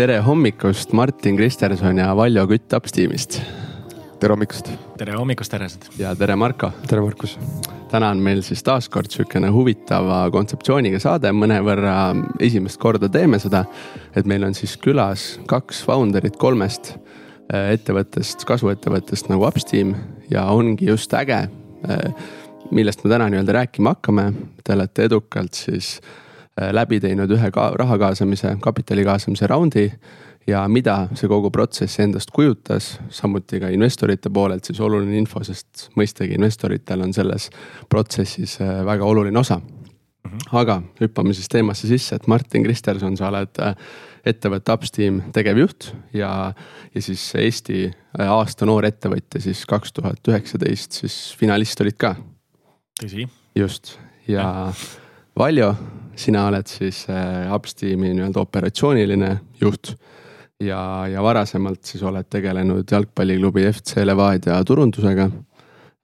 tere hommikust, Martin Kristerson ja Valjo Kütt Upsteamist. tere hommikust. tere hommikust, Teresed. ja tere, Marko. tere, Markus. täna on meil siis taaskord sihukene huvitava kontseptsiooniga saade, mõnevõrra esimest korda teeme seda. et meil on siis külas kaks founder'it kolmest äh, ettevõttest, kasvuettevõttest nagu Upsteam ja ongi just äge, äh, millest me täna nii-öelda rääkima hakkame. Te olete edukalt siis Äh, läbi teinud ühe ka raha kaasamise, kapitali kaasamise raundi ja mida see kogu protsess endast kujutas, samuti ka investorite poolelt siis oluline info, sest mõistagi investoritel on selles protsessis äh, väga oluline osa. Mhm. aga hüppame siis teemasse sisse, et Martin Kristerson, sa oled äh, ettevõtte Upsteam tegevjuht ja, ja siis Eesti aasta noor ettevõtja siis kaks tuhat üheksateist siis finalist olid ka. tõsi. just ja, ja Valjo, sina oled siis äh, Upsteami nii-öelda operatsiooniline juht ja, ja varasemalt siis oled tegelenud jalgpalliklubi FC Levadia turundusega.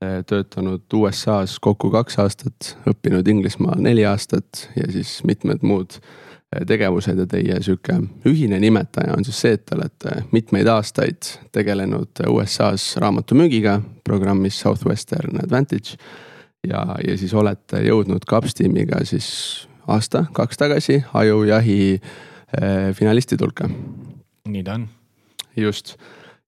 Äh, töötanud USA-s kokku kaks aastat, õppinud Inglismaal neli aastat ja siis mitmed muud äh, tegevused ja teie sihuke ühine nimetaja on siis see, et te olete mitmeid aastaid tegelenud USA-s raamatumüügiga programmis Southwestern Advantage ja, ja siis olete jõudnud Capsteamiga siis aasta, kaks tagasi ajujahi eh, finalistide hulka. nii ta on. just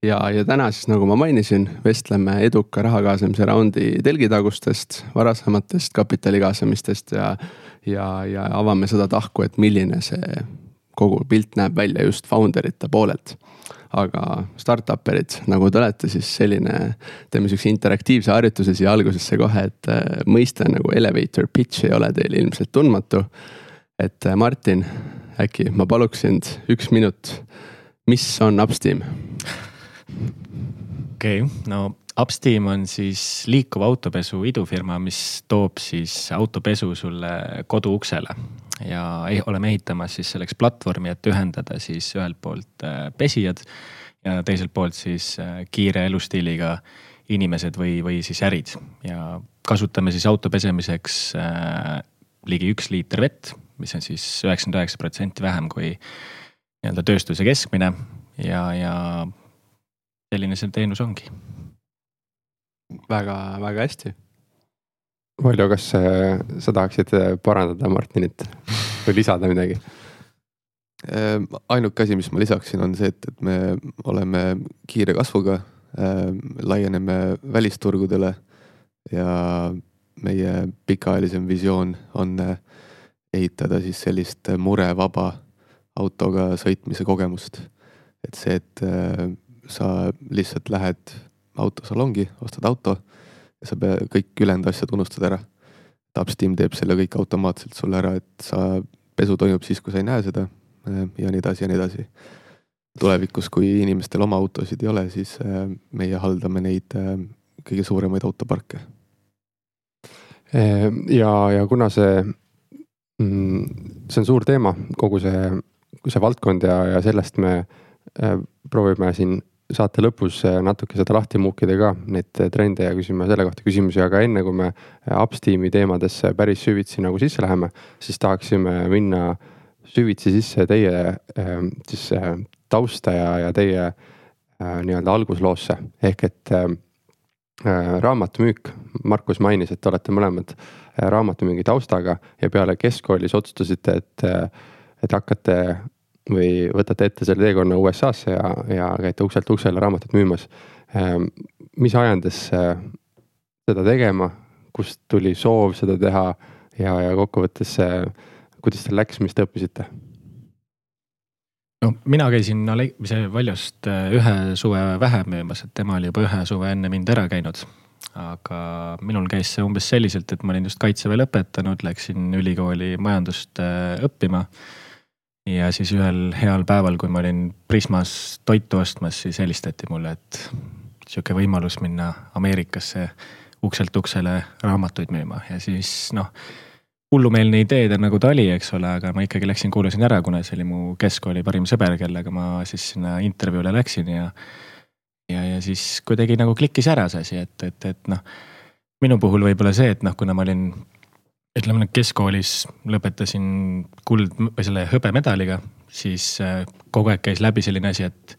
ja, ja täna siis nagu ma mainisin, vestleme eduka raha kaasamise raundi telgitagustest, varasematest kapitali kaasamistest ja, ja, ja avame seda tahku, et milline see kogu pilt näeb välja just founder ite poolelt aga startup erid, nagu te olete, siis selline, teeme sihukese interaktiivse harjutuse siia algusesse kohe, et äh, mõiste nagu elevator pitch ei ole teile ilmselt tundmatu. et äh, Martin, äkki ma paluks sind üks minut, mis on Upsteam? okei okay,, no Upsteam on siis liikuv autopesu idufirma, mis toob siis autopesu sulle koduuksele ja oleme ehitamas siis selleks platvormi, et ühendada siis ühelt poolt äh, pesijad ja teiselt poolt siis äh, kiire elustiiliga inimesed või, või siis ärid. Ja kasutame siis auto pesemiseks äh, ligi üks liiter vett, mis on siis üheksakümmend üheksa protsenti vähem kui nii-öelda tööstuse keskmine. Ja, ja selline see teenus ongi. väga, väga hästi Valjo, kas äh, sa tahaksid äh, parandada Martinit või lisada midagi? Äh, ainuke asi, mis ma lisaksin, on see, et, et me oleme kiire kasvuga, laieneme välisturgudele ja meie pikaajalisem visioon on ehitada siis sellist murevaba autoga sõitmise kogemust. et see, et sa lihtsalt lähed autosalongi, ostad auto ja sa pead kõik ülejäänud asjad unustad ära. Upsteam teeb selle kõik automaatselt sulle ära, et sa, pesu toimub siis, kui sa ei näe seda äh, ja nii edasi ja nii edasi. tulevikus, kui inimestel oma autosid ei ole, siis äh, meie haldame neid äh, kõige suuremaid autoparke. ja, ja kuna see, mm, see on suur teema, kogu see, see valdkond ja, ja sellest me proovime siin saate lõpus äh, natuke seda lahti muukida ka, neid äh, trende ja küsime selle kohta küsimusi, aga enne kui me äh, Upsteami teemadesse päris süvitsi nagu sisse läheme, siis tahaksime minna süvitsi sisse teie ähm, siis tausta ja, ja teie nii-öelda algusloosse. Ehk et raamatumüük, Markus mainis, et te olete mõlemad raamatumüügi taustaga ja peale keskkoolis otsustasite, et, et hakkate või võtate ette selle teekonna USA-sse ja, ja käite ukselt uksele raamatut müümas. Ehm, mis ajendas äh, seda tegema, kust tuli soov seda teha ja, ja kokkuvõttes, äh, kuidas teil läks, mis te õppisite? no mina käisin see Valjost äh, ühe suve vähem müümas, et tema oli juba ühe suve enne mind ära käinud. aga minul käis see umbes selliselt, et ma olin just kaitseväe lõpetanud, läksin ülikooli majandust õppima ja siis ühel heal päeval, kui ma olin Prismas toitu ostmas, siis helistati mulle, et sihuke võimalus minna Ameerikasse ukselt uksele raamatuid müüma ja siis noh. hullumeelne idee ta nagu ta oli, eks ole, aga ma ikkagi läksin, kuulasin ära, kuna see oli mu keskkooli parim sõber, kellega ma siis sinna intervjuule läksin ja. ja, ja siis kuidagi nagu klikkis ära see asi, et, et, et noh. minu puhul võib-olla see, et noh, kuna ma olin ütleme nüüd keskkoolis lõpetasin kuld või selle hõbemedaliga siis äh, kogu aeg käis läbi selline asi, et,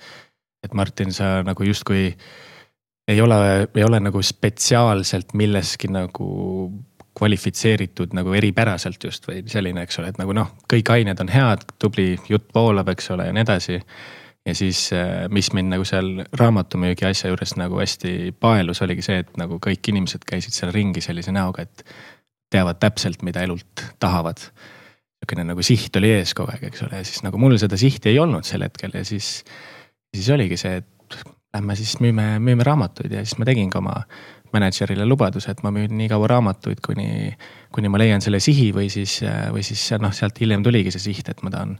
et Martin, sa nagu justkui ei ole, ei ole nagu spetsiaalselt milleski nagu kvalifitseeritud nagu eripäraselt just või selline, eks ole, et nagu noh, kõik ained on head, tubli jutt voolab, eks ole, ja nii edasi. ja siis, äh, mis mind nagu seal raamatumüügi asja juures nagu hästi paelus, oligi see, et nagu kõik inimesed käisid seal ringi sellise näoga, et teavad täpselt, mida elult tahavad. niisugune nagu siht oli ees kogu aeg, eks ole, ja siis nagu mul seda sihti ei olnud sel hetkel ja siis, siis oligi see, et lähme siis müüme, müüme raamatuid ja siis ma tegingi oma mänedžerile lubaduse, et ma müün nii kaua raamatuid, kuni, kuni ma leian selle sihi või siis, või siis noh, sealt hiljem tuligi see siht, et ma tahan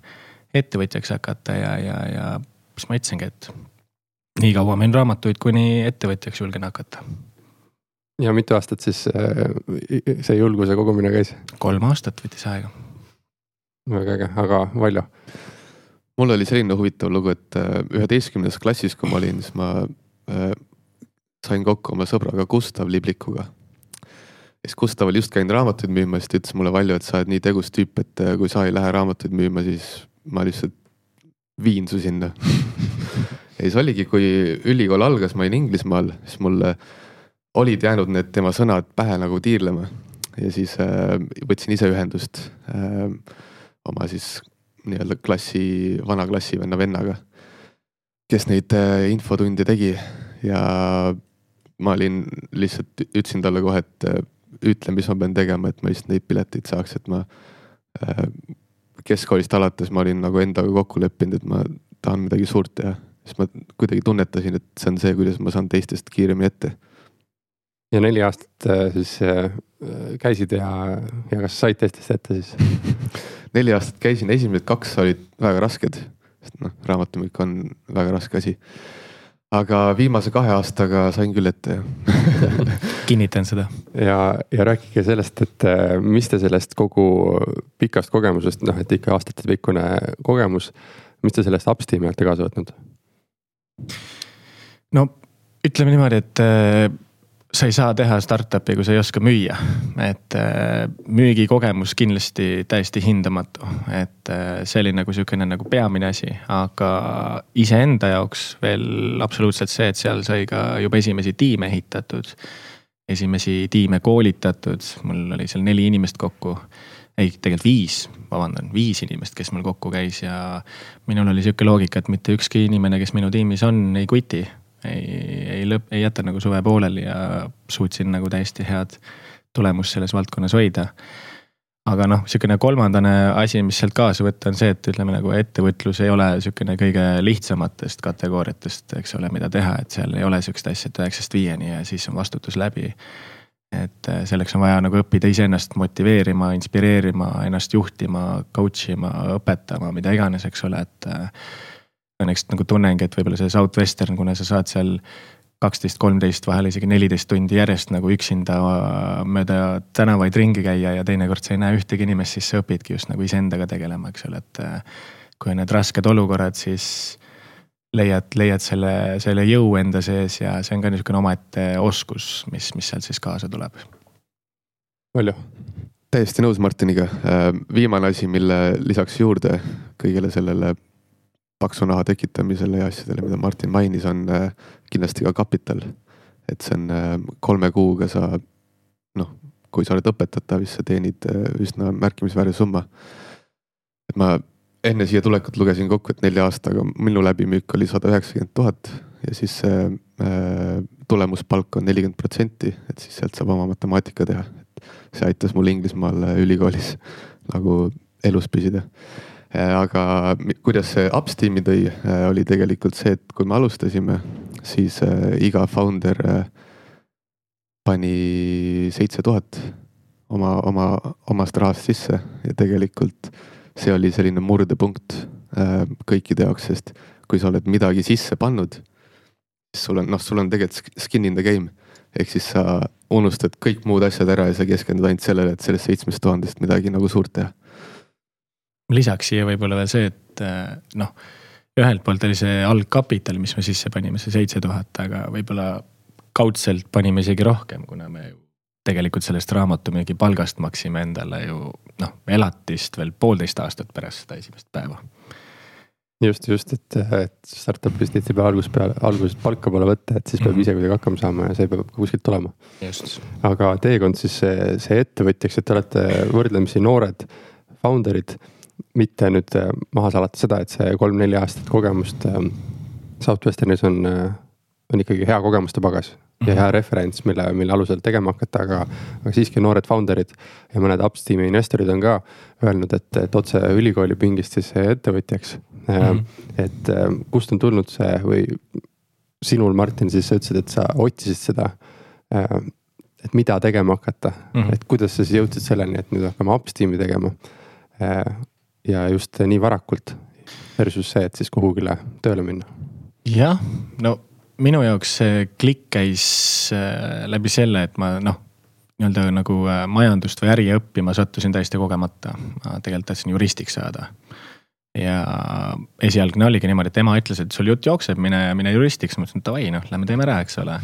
ettevõtjaks hakata ja, ja, ja siis ma ütlesingi, et nii kaua müün raamatuid, kuni ettevõtjaks julgen hakata ja mitu aastat siis äh, see julguse kogumine käis? kolm aastat võttis aega. väga äge, aga Valjo? mul oli selline huvitav lugu, et äh, üheteistkümnendas klassis, kui ma olin, siis ma äh, sain kokku oma sõbraga Gustav Liblikuga. siis Gustav oli just käinud raamatuid müüma, siis ta ütles mulle Valjo, et sa oled nii tegus tüüp, et äh, kui sa ei lähe raamatuid müüma, siis ma lihtsalt viin su sinna ja siis oligi, kui ülikool algas, ma olin Inglismaal, siis mulle äh, olid jäänud need tema sõnad pähe nagu tiirlema. Ja siis äh, võtsin ise ühendust äh, oma siis nii-öelda klassi, vana klassivenna vennaga, kes neid äh, infotunde tegi. Ja ma olin lihtsalt, ütlesin talle kohe, et äh, ütle, mis ma pean tegema, et ma just neid pileteid saaks, et ma äh, keskkoolist alates ma olin nagu endaga kokku leppinud, et ma tahan midagi suurt teha. siis ma kuidagi tunnetasin, et see on see, kuidas ma saan teistest kiiremini ette ja neli aastat äh, siis äh, käisid ja, ja kas said testist ette siis neli aastat käisin, esimesed kaks olid väga rasked, sest noh, raamatumüük on väga raske asi. aga viimase kahe aastaga sain küll ette kinnitan seda. ja, ja rääkige sellest, et äh, mis te sellest kogu pikast kogemusest, noh, et ikka aastatepikkune kogemus, mis te sellest Upsteami olete kaasa võtnud? no ütleme niimoodi, et sa ei saa teha startup'i, kui sa ei oska müüa. et äh, müügikogemus kindlasti täiesti hindamatu, et äh, see oli nagu sihukene nagu peamine asi, aga iseenda jaoks veel absoluutselt see, et seal sai ka juba esimesi tiime ehitatud. esimesi tiime koolitatud, mul oli seal neli inimest kokku ei, tegelikult viis, vabandan, viis inimest, kes mul kokku käis ja minul oli sihuke loogika, et mitte ükski inimene, kes minu tiimis on, ei quit'i ei, ei lõpp, ei jäta nagu suve pooleli ja suutsin nagu täiesti head tulemust selles valdkonnas hoida. aga noh, sihukene kolmandane asi, mis sealt kaasa võtta, on see, et ütleme nagu ettevõtlus ei ole sihukene kõige lihtsamatest kategooriatest, eks ole, mida teha, et seal ei ole sihukest asja, et üheksast viieni ja siis on vastutus läbi. et äh, selleks on vaja nagu õppida iseennast motiveerima, inspireerima, ennast juhtima, coach ima, õpetama, mida iganes, eks ole, et äh, õnneks nagu tunnengi, et võib-olla see Southwestern, kuna sa saad seal kaksteist, kolmteist, vahel isegi neliteist tundi järjest nagu üksinda mööda tänavaid ringi käia ja teinekord sa ei näe ühtegi inimest, siis sa õpidki just nagu iseendaga tegelema, eks ole, et. Äh, kui on need rasked olukorrad, siis leiad, leiad selle, selle jõu enda sees ja see on ka niisugune omaette oskus, mis, mis sealt siis kaasa tuleb. palju? täiesti nõus Martiniga. Äh, viimane asi, mille lisaks juurde kõigele sellele paksu naha tekitamisele ja asjadele, mida Martin mainis, on äh, kindlasti ka kapital. et see on äh, kolme kuuga sa noh, kui sa oled õpetatav, siis sa teenid äh, üsna märkimisväärse summa. et ma enne siia tulekut lugesin kokku, et nelja aastaga minu läbimüük oli sada üheksakümmend tuhat ja siis see äh, tulemuspalk on nelikümmend protsenti, et siis sealt saab oma matemaatika teha. see aitas mul Inglismaal ülikoolis nagu elus püsida aga kuidas see Upsteam'i tõi, äh, oli tegelikult see, et kui me alustasime, siis äh, iga founder pani seitse tuhat oma, oma, omast rahast sisse ja tegelikult see oli selline murdepunkt kõikide jaoks, sest kui sa oled midagi sisse pannud, siis sul on, noh, sul on tegelikult skin in the game. ehk siis sa unustad kõik muud asjad ära ja sa keskendud ainult sellele, et sellest seitsmest tuhandest midagi nagu suurt teha lisaks siia võib-olla veel see, et äh, noh, ühelt poolt oli see algkapital, mis me sisse panime, see seitse tuhat, aga võib-olla kaudselt panime isegi rohkem, kuna me tegelikult sellest raamatumüügi palgast maksime endale ju noh, elatist veel poolteist aastat pärast seda esimest päeva. just, just, et, et startup'is tihtipeale algusest peale, algusest palka pole võtta, et siis peab Mhm. ise kuidagi hakkama saama ja see peab kuskilt tulema. aga teekond siis see, see ettevõtjaks, et te olete võrdlemisi noored founder'id. Mitte nüüd äh, maha salata seda, et see kolm-neli aastat kogemust ähm, Southwesternis on, äh, on ikkagi hea kogemuste pagas ja hea referents, mille, mille alusel tegema hakata, aga, aga siiski noored founder'id ja mõned upstream'i investorid on ka öelnud, et, et otse ülikooli pingist siis ettevõtjaks mm. Mhm. -hmm. et äh, kust on tulnud see või sinul, Martin, siis sa ütlesid, et sa otsisid seda. et mida tegema hakata mm, Mhm. -hmm. et kuidas sa siis jõudsid selleni, et nüüd hakkame upstream'i tegema. Ja just nii varakult versus see, et siis kuhugile tööle minna. jah, no minu jaoks see klikk käis äh, läbi selle, et ma noh, nii-öelda nagu äh, majandust või äri õppima sattusin täiesti kogemata. ma tegelikult tahtsin juristiks saada. ja esialgne oligi niimoodi, et ema ütles, et sul jutt jookseb, mine, mine juristiks, ma ütlesin, et davai noh, lähme teeme ära, eks ole.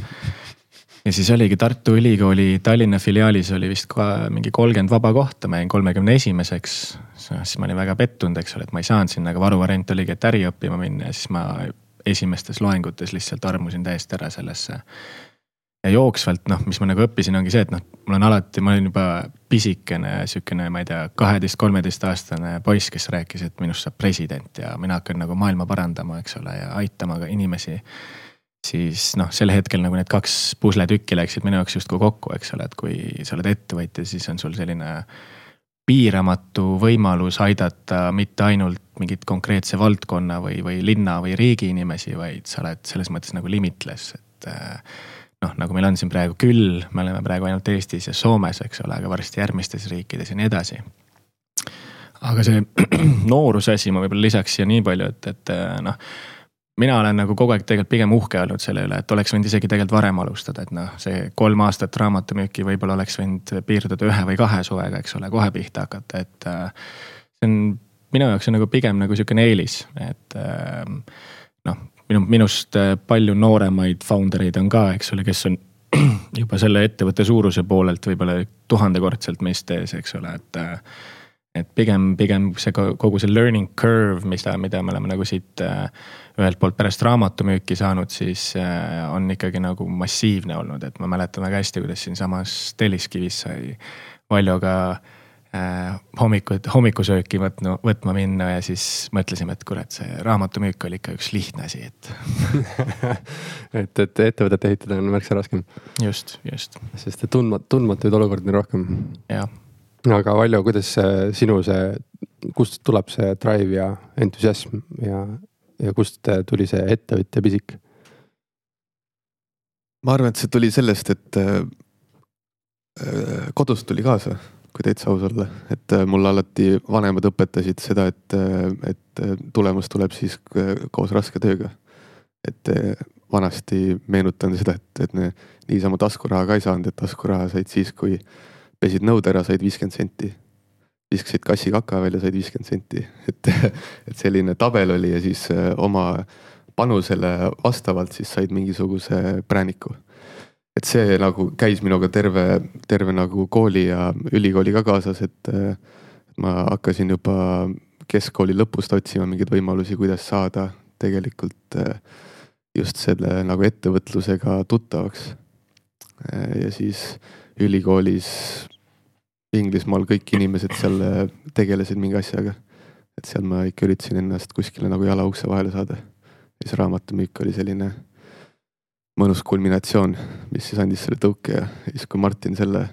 Ja siis oligi Tartu Ülikooli Tallinna filiaalis oli vist ka mingi kolmkümmend vaba kohta, ma jäin kolmekümne esimeseks. siis ma olin väga pettunud, eks ole, et ma ei saanud sinna, aga varuvariant oligi, et äri õppima minna ja siis ma esimestes loengutes lihtsalt armusin täiesti ära sellesse. ja jooksvalt noh, mis ma nagu õppisin, ongi see, et noh, mul on alati, ma olin juba pisikene sihukene, ma ei tea, kaheteist-kolmeteistaastane poiss, kes rääkis, et minust saab president ja mina hakkan nagu maailma parandama, eks ole, ja aitama ka inimesi. Siis noh, sel hetkel nagu need kaks pusletükki läksid minu jaoks justkui kokku, eks ole, et kui sa oled ettevõtja, siis on sul selline piiramatu võimalus aidata mitte ainult mingit konkreetse valdkonna või, või linna või riigi inimesi, vaid sa oled selles mõttes nagu limitless, et äh, noh, nagu meil on siin praegu küll, me oleme praegu ainult Eestis ja Soomes, eks ole, aga varsti järgmistes riikides ja nii edasi. aga see nooruse asi ma võib-olla lisaks siia nii palju, et, et äh, noh mina olen nagu kogu aeg tegelikult pigem uhke olnud selle üle, et oleks võinud isegi tegelikult varem alustada, et noh, see kolm aastat raamatumüüki võib-olla oleks võinud piirduda ühe või kahe suvega, eks ole, kohe pihta hakata, et. see on minu jaoks on nagu pigem nagu sihukene eelis, et noh, minu, minust palju nooremaid founder eid on ka, eks ole, kes on juba selle ettevõtte suuruse poolelt võib-olla tuhandekordselt meist ees, eks ole, et et pigem, pigem see kogu see learning curve, mis ta, mida me oleme nagu siit äh, ühelt poolt pärast raamatumüüki saanud, siis äh, on ikkagi nagu massiivne olnud, et ma mäletan väga hästi, kuidas siinsamas Telliskivis sai Valjoga äh, hommikud, hommikusööki võtnu, võtma minna ja siis mõtlesime, et kurat, see raamatumüük oli ikka üks lihtne asi, et et, et ettevõtet ehitada on märksa raskem. just, just. sest et tundmat-, tundmatuid olukordi on rohkem. jah aga Valjo, kuidas sinu see, kust tuleb see drive ja entusiasm ja, ja kust tuli see ettevõtja pisik? ma arvan, et see tuli sellest, et äh, kodust tuli kaasa, kui täitsa aus olla, et äh, mulle alati vanemad õpetasid seda, et, et tulemus tuleb siis koos raske tööga. et vanasti meenutan seda, et, et niisama taskuraha ka ei saanud, et taskuraha said siis, kui pesid nõud ära, said viiskümmend senti. viskasid kassi kaka välja, said viiskümmend senti, et, et selline tabel oli ja siis oma panusele vastavalt siis said mingisuguse prääniku. et see nagu käis minuga terve, terve nagu kooli ja ülikooli ka kaasas, et ma hakkasin juba keskkooli lõpust otsima mingeid võimalusi, kuidas saada tegelikult just selle nagu ettevõtlusega tuttavaks. ja siis ülikoolis Inglismaal kõik inimesed seal tegelesid mingi asjaga. et seal ma ikka üritasin ennast kuskile nagu jala ukse vahele saada. ja siis raamatumüük oli selline mõnus kulminatsioon, mis siis andis selle tõuke ja siis, kui Martin selle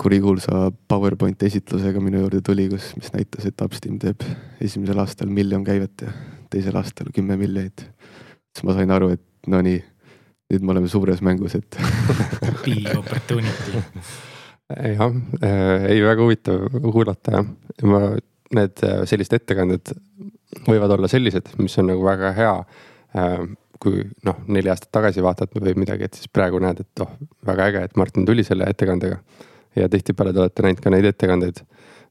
kurikuulsa PowerPoint esitlusega minu juurde tuli, kus, mis näitas, et Upsteam teeb esimesel aastal miljon käivet ja teisel aastal kümme miljonit. siis ma sain aru, et no nii, nüüd me oleme suures mängus, et Big opportunity jah, ei väga huvitav kuulata jah, ma need sellised ettekanded võivad olla sellised, mis on nagu väga hea. kui noh, neli aastat tagasi vaatad või midagi, et siis praegu näed, et oh, väga äge, et Martin tuli selle ettekandega. ja tihtipeale te olete näinud ka neid ettekandeid,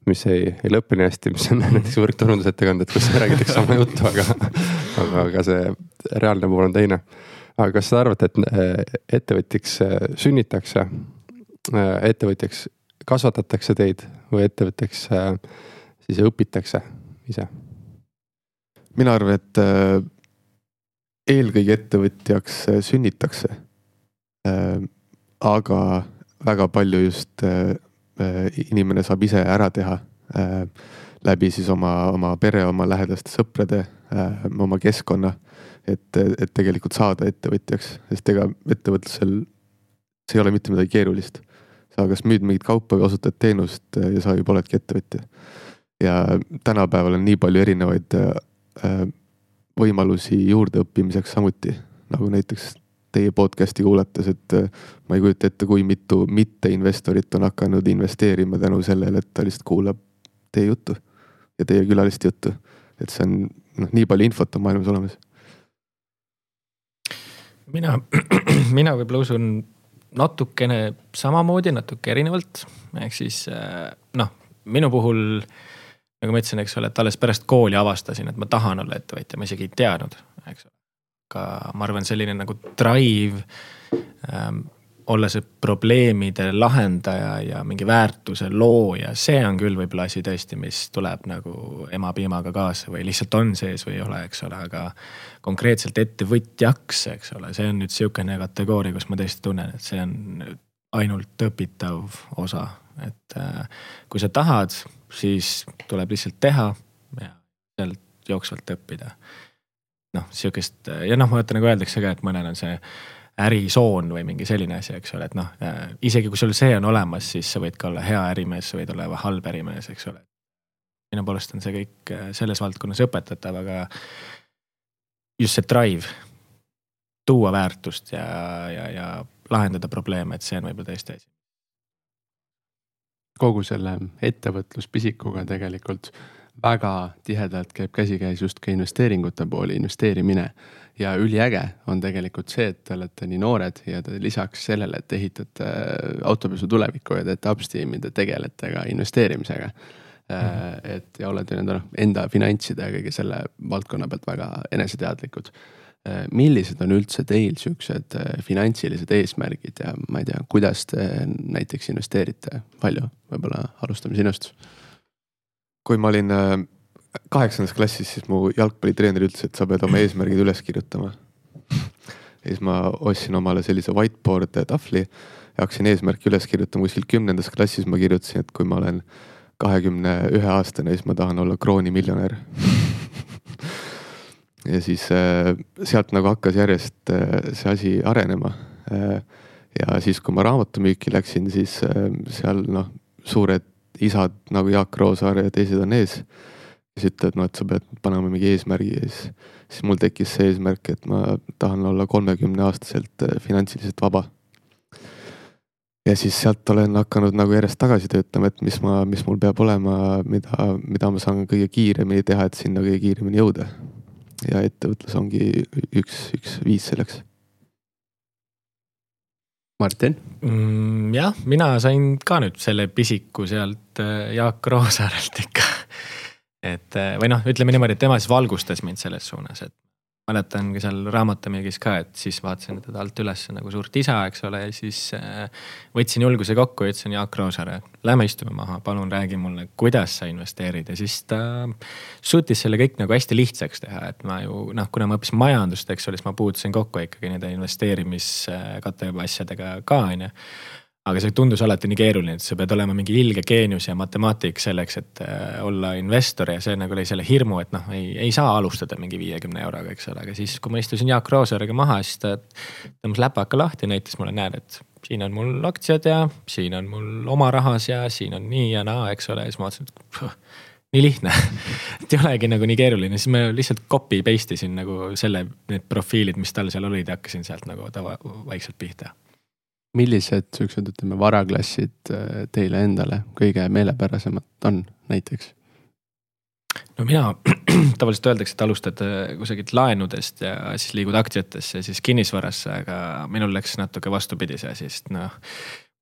mis ei, ei lõppe nii hästi, mis on näiteks võrkturundusettekanded, kus räägitakse sama juttu, aga, aga, aga see reaalne pool on teine. aga kas te arvate, et ettevõtjaks sünnitakse, ettevõtjaks kasvatatakse teid või ettevõtjaks siis õpitakse ise? mina arvan, et äh, eelkõige ettevõtjaks äh, sünnitakse. aga väga palju just inimene saab ise ära teha läbi siis oma, oma pere, oma lähedaste sõprade, oma keskkonna. et, et tegelikult saada ettevõtjaks, sest ega ettevõtlusel, see ei ole mitte midagi keerulist sa kas müüd mingit kaupa või osutad teenust ja sa juba oledki ettevõtja. ja tänapäeval on nii palju erinevaid äh, võimalusi juurdeõppimiseks samuti, nagu näiteks teie podcast'i kuulates, et äh, ma ei kujuta ette, kui mitu mitteinvestorit on hakanud investeerima tänu sellele, et ta lihtsalt kuulab teie juttu ja teie külaliste juttu. et see on noh, nii palju infot on maailmas olemas. mina, mina võib-olla usun natukene samamoodi, natuke erinevalt, ehk siis äh, noh, minu puhul nagu ma ütlesin, eks ole, et alles pärast kooli avastasin, et ma tahan olla ettevõtja, ma isegi ei teadnud, eks. aga ma arvan, selline nagu drive ähm, olla see probleemide lahendaja ja mingi väärtuse looja, see on küll võib-olla asi tõesti, mis tuleb nagu ema-piimaga kaasa või lihtsalt on sees või ei ole, eks ole, aga. konkreetselt ettevõtjaks, eks ole, see on nüüd sihukene kategooria, kus ma tõesti tunnen, et see on ainult õpitav osa, et äh, kui sa tahad, siis tuleb lihtsalt teha ja sealt jooksvalt õppida. noh, sihukest ja noh, vaata nagu öeldakse ka, et mõnel on see ärisoon või mingi selline asi, eks ole, et noh, isegi kui sul see on olemas, siis sa võid ka olla hea ärimees, sa võid olla halb ärimees, eks ole. minu poolest on see kõik äh, selles valdkonnas õpetatav, aga just see drive, tuua väärtust ja, ja, ja lahendada probleeme, et see on võib-olla tõesti asi. kogu selle ettevõtluspisikuga tegelikult väga tihedalt käib käsikäes just ka investeeringute poole investeerimine ja üliäge on tegelikult see, et te olete nii noored ja te lisaks sellele, et ehitate äh, autopesu tulevikku ja teete upstream'i, te tegelete ka investeerimisega mm. -hmm. et ja olete nii-öelda noh, enda finantside ja kõige selle valdkonna pealt väga eneseteadlikud. Äh, millised on üldse teil siuksed finantsilised eesmärgid ja ma ei tea, kuidas te näiteks investeerite, palju, võib-olla alustame sinust. kui ma olin kaheksandas klassis siis mu jalgpallitreener ütles, et sa pead oma eesmärgid üles kirjutama. ja siis ma ostsin omale sellise whiteboard tahvli ja hakkasin eesmärke üles kirjutama, kuskil kümnendas klassis ma kirjutasin, et kui ma olen kahekümne ühe aastane, siis ma tahan olla kroonimiljonär ja siis äh, sealt nagu hakkas järjest äh, see asi arenema äh,. ja siis, kui ma raamatumüüki läksin, siis äh, seal noh, suured isad nagu Jaak Roosaar ja teised on ees siis ütled, noh, et sa pead panema mingi eesmärgi ja siis, siis mul tekkis see eesmärk, et ma tahan olla kolmekümne aastaselt äh, finantsiliselt vaba. ja siis sealt olen hakanud nagu järjest tagasi töötama, et mis ma, mis mul peab olema, mida, mida ma saan kõige kiiremini teha, et sinna kõige kiiremini jõuda. ja ettevõtlus ongi üks, üks viis selleks Martin mm,? jah, mina sain ka nüüd selle pisiku sealt äh, Jaak Roosaarelt ikka et eh, või noh, ütleme niimoodi, et tema siis valgustas mind selles suunas, et mäletan ka seal raamatumüügis ka, et siis vaatasin teda alt üles nagu suurt isa, eks ole, ja siis äh, võtsin julguse kokku ja ütlesin Jaak Roosaare, lähme istume maha, palun räägi mulle, kuidas sa investeerid. Ja siis ta suutis selle kõik nagu hästi lihtsaks teha, et ma ju noh, kuna ma õppisin majandust, eks ole, siis ma puutusin kokku ikkagi nende investeerimiskate asjadega ka on ju aga see tundus alati nii keeruline, et sa pead olema mingi ilge geenius ja matemaatik selleks, et äh, olla investor ja see nagu lõi selle hirmu, et noh, ei, ei saa alustada mingi viiekümne euroga, eks ole, aga siis, kui ma istusin Jaak Roosaarega maha, siis ta tõmbas läpaka lahti näitas mulle, näed, et siin on mul aktsiad ja siin on mul oma rahas ja siin on nii ja naa, eks ole, siis ma vaatasin, et puh, nii lihtne. Et ei olegi nagu nii keeruline, siis ma lihtsalt copy paste isin nagu selle, need profiilid, mis tal seal olid ja hakkasin sealt nagu tava, vaikselt pihta millised siuksed, ütleme, varaklassid äh, teile endale kõige meelepärasemad on näiteks? no mina, tavaliselt öeldakse, et alustad äh, kusagilt laenudest ja siis liigud aktsiatesse siis kinnisvarasse, aga minul läks natuke vastupidi see asi, sest noh.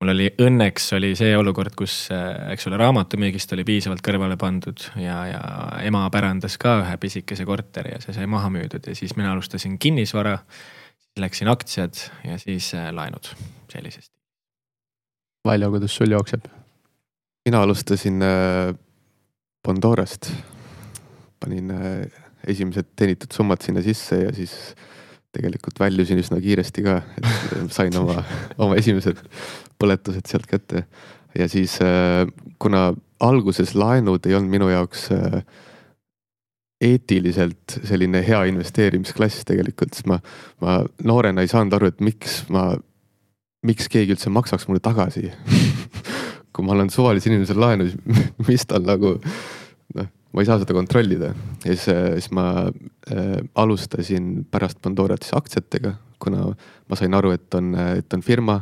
mul oli õnneks oli see olukord, kus, äh, eks ole, raamatumüügist oli piisavalt kõrvale pandud ja, ja ema pärandas ka ühe pisikese korteri ja see sai maha müüdud ja siis mina alustasin kinnisvara läksin aktsiad ja siis laenud sellisest. Valjo, kuidas sul jookseb? mina alustasin äh, Pandorast, panin äh, esimesed teenitud summad sinna sisse ja siis tegelikult väljusin üsna kiiresti ka, et sain oma, oma esimesed põletused sealt kätte. ja siis äh, kuna alguses laenud ei olnud minu jaoks äh, eetiliselt selline hea investeerimisklass tegelikult, siis ma, ma noorena ei saanud aru, et miks ma, miks keegi üldse maksaks mulle tagasi kui ma annan suvalisele inimesele laenu, siis mis tal nagu noh, ma ei saa seda kontrollida. ja siis, siis ma äh, alustasin pärast Pandorat siis aktsiatega, kuna ma sain aru, et on, et on firma,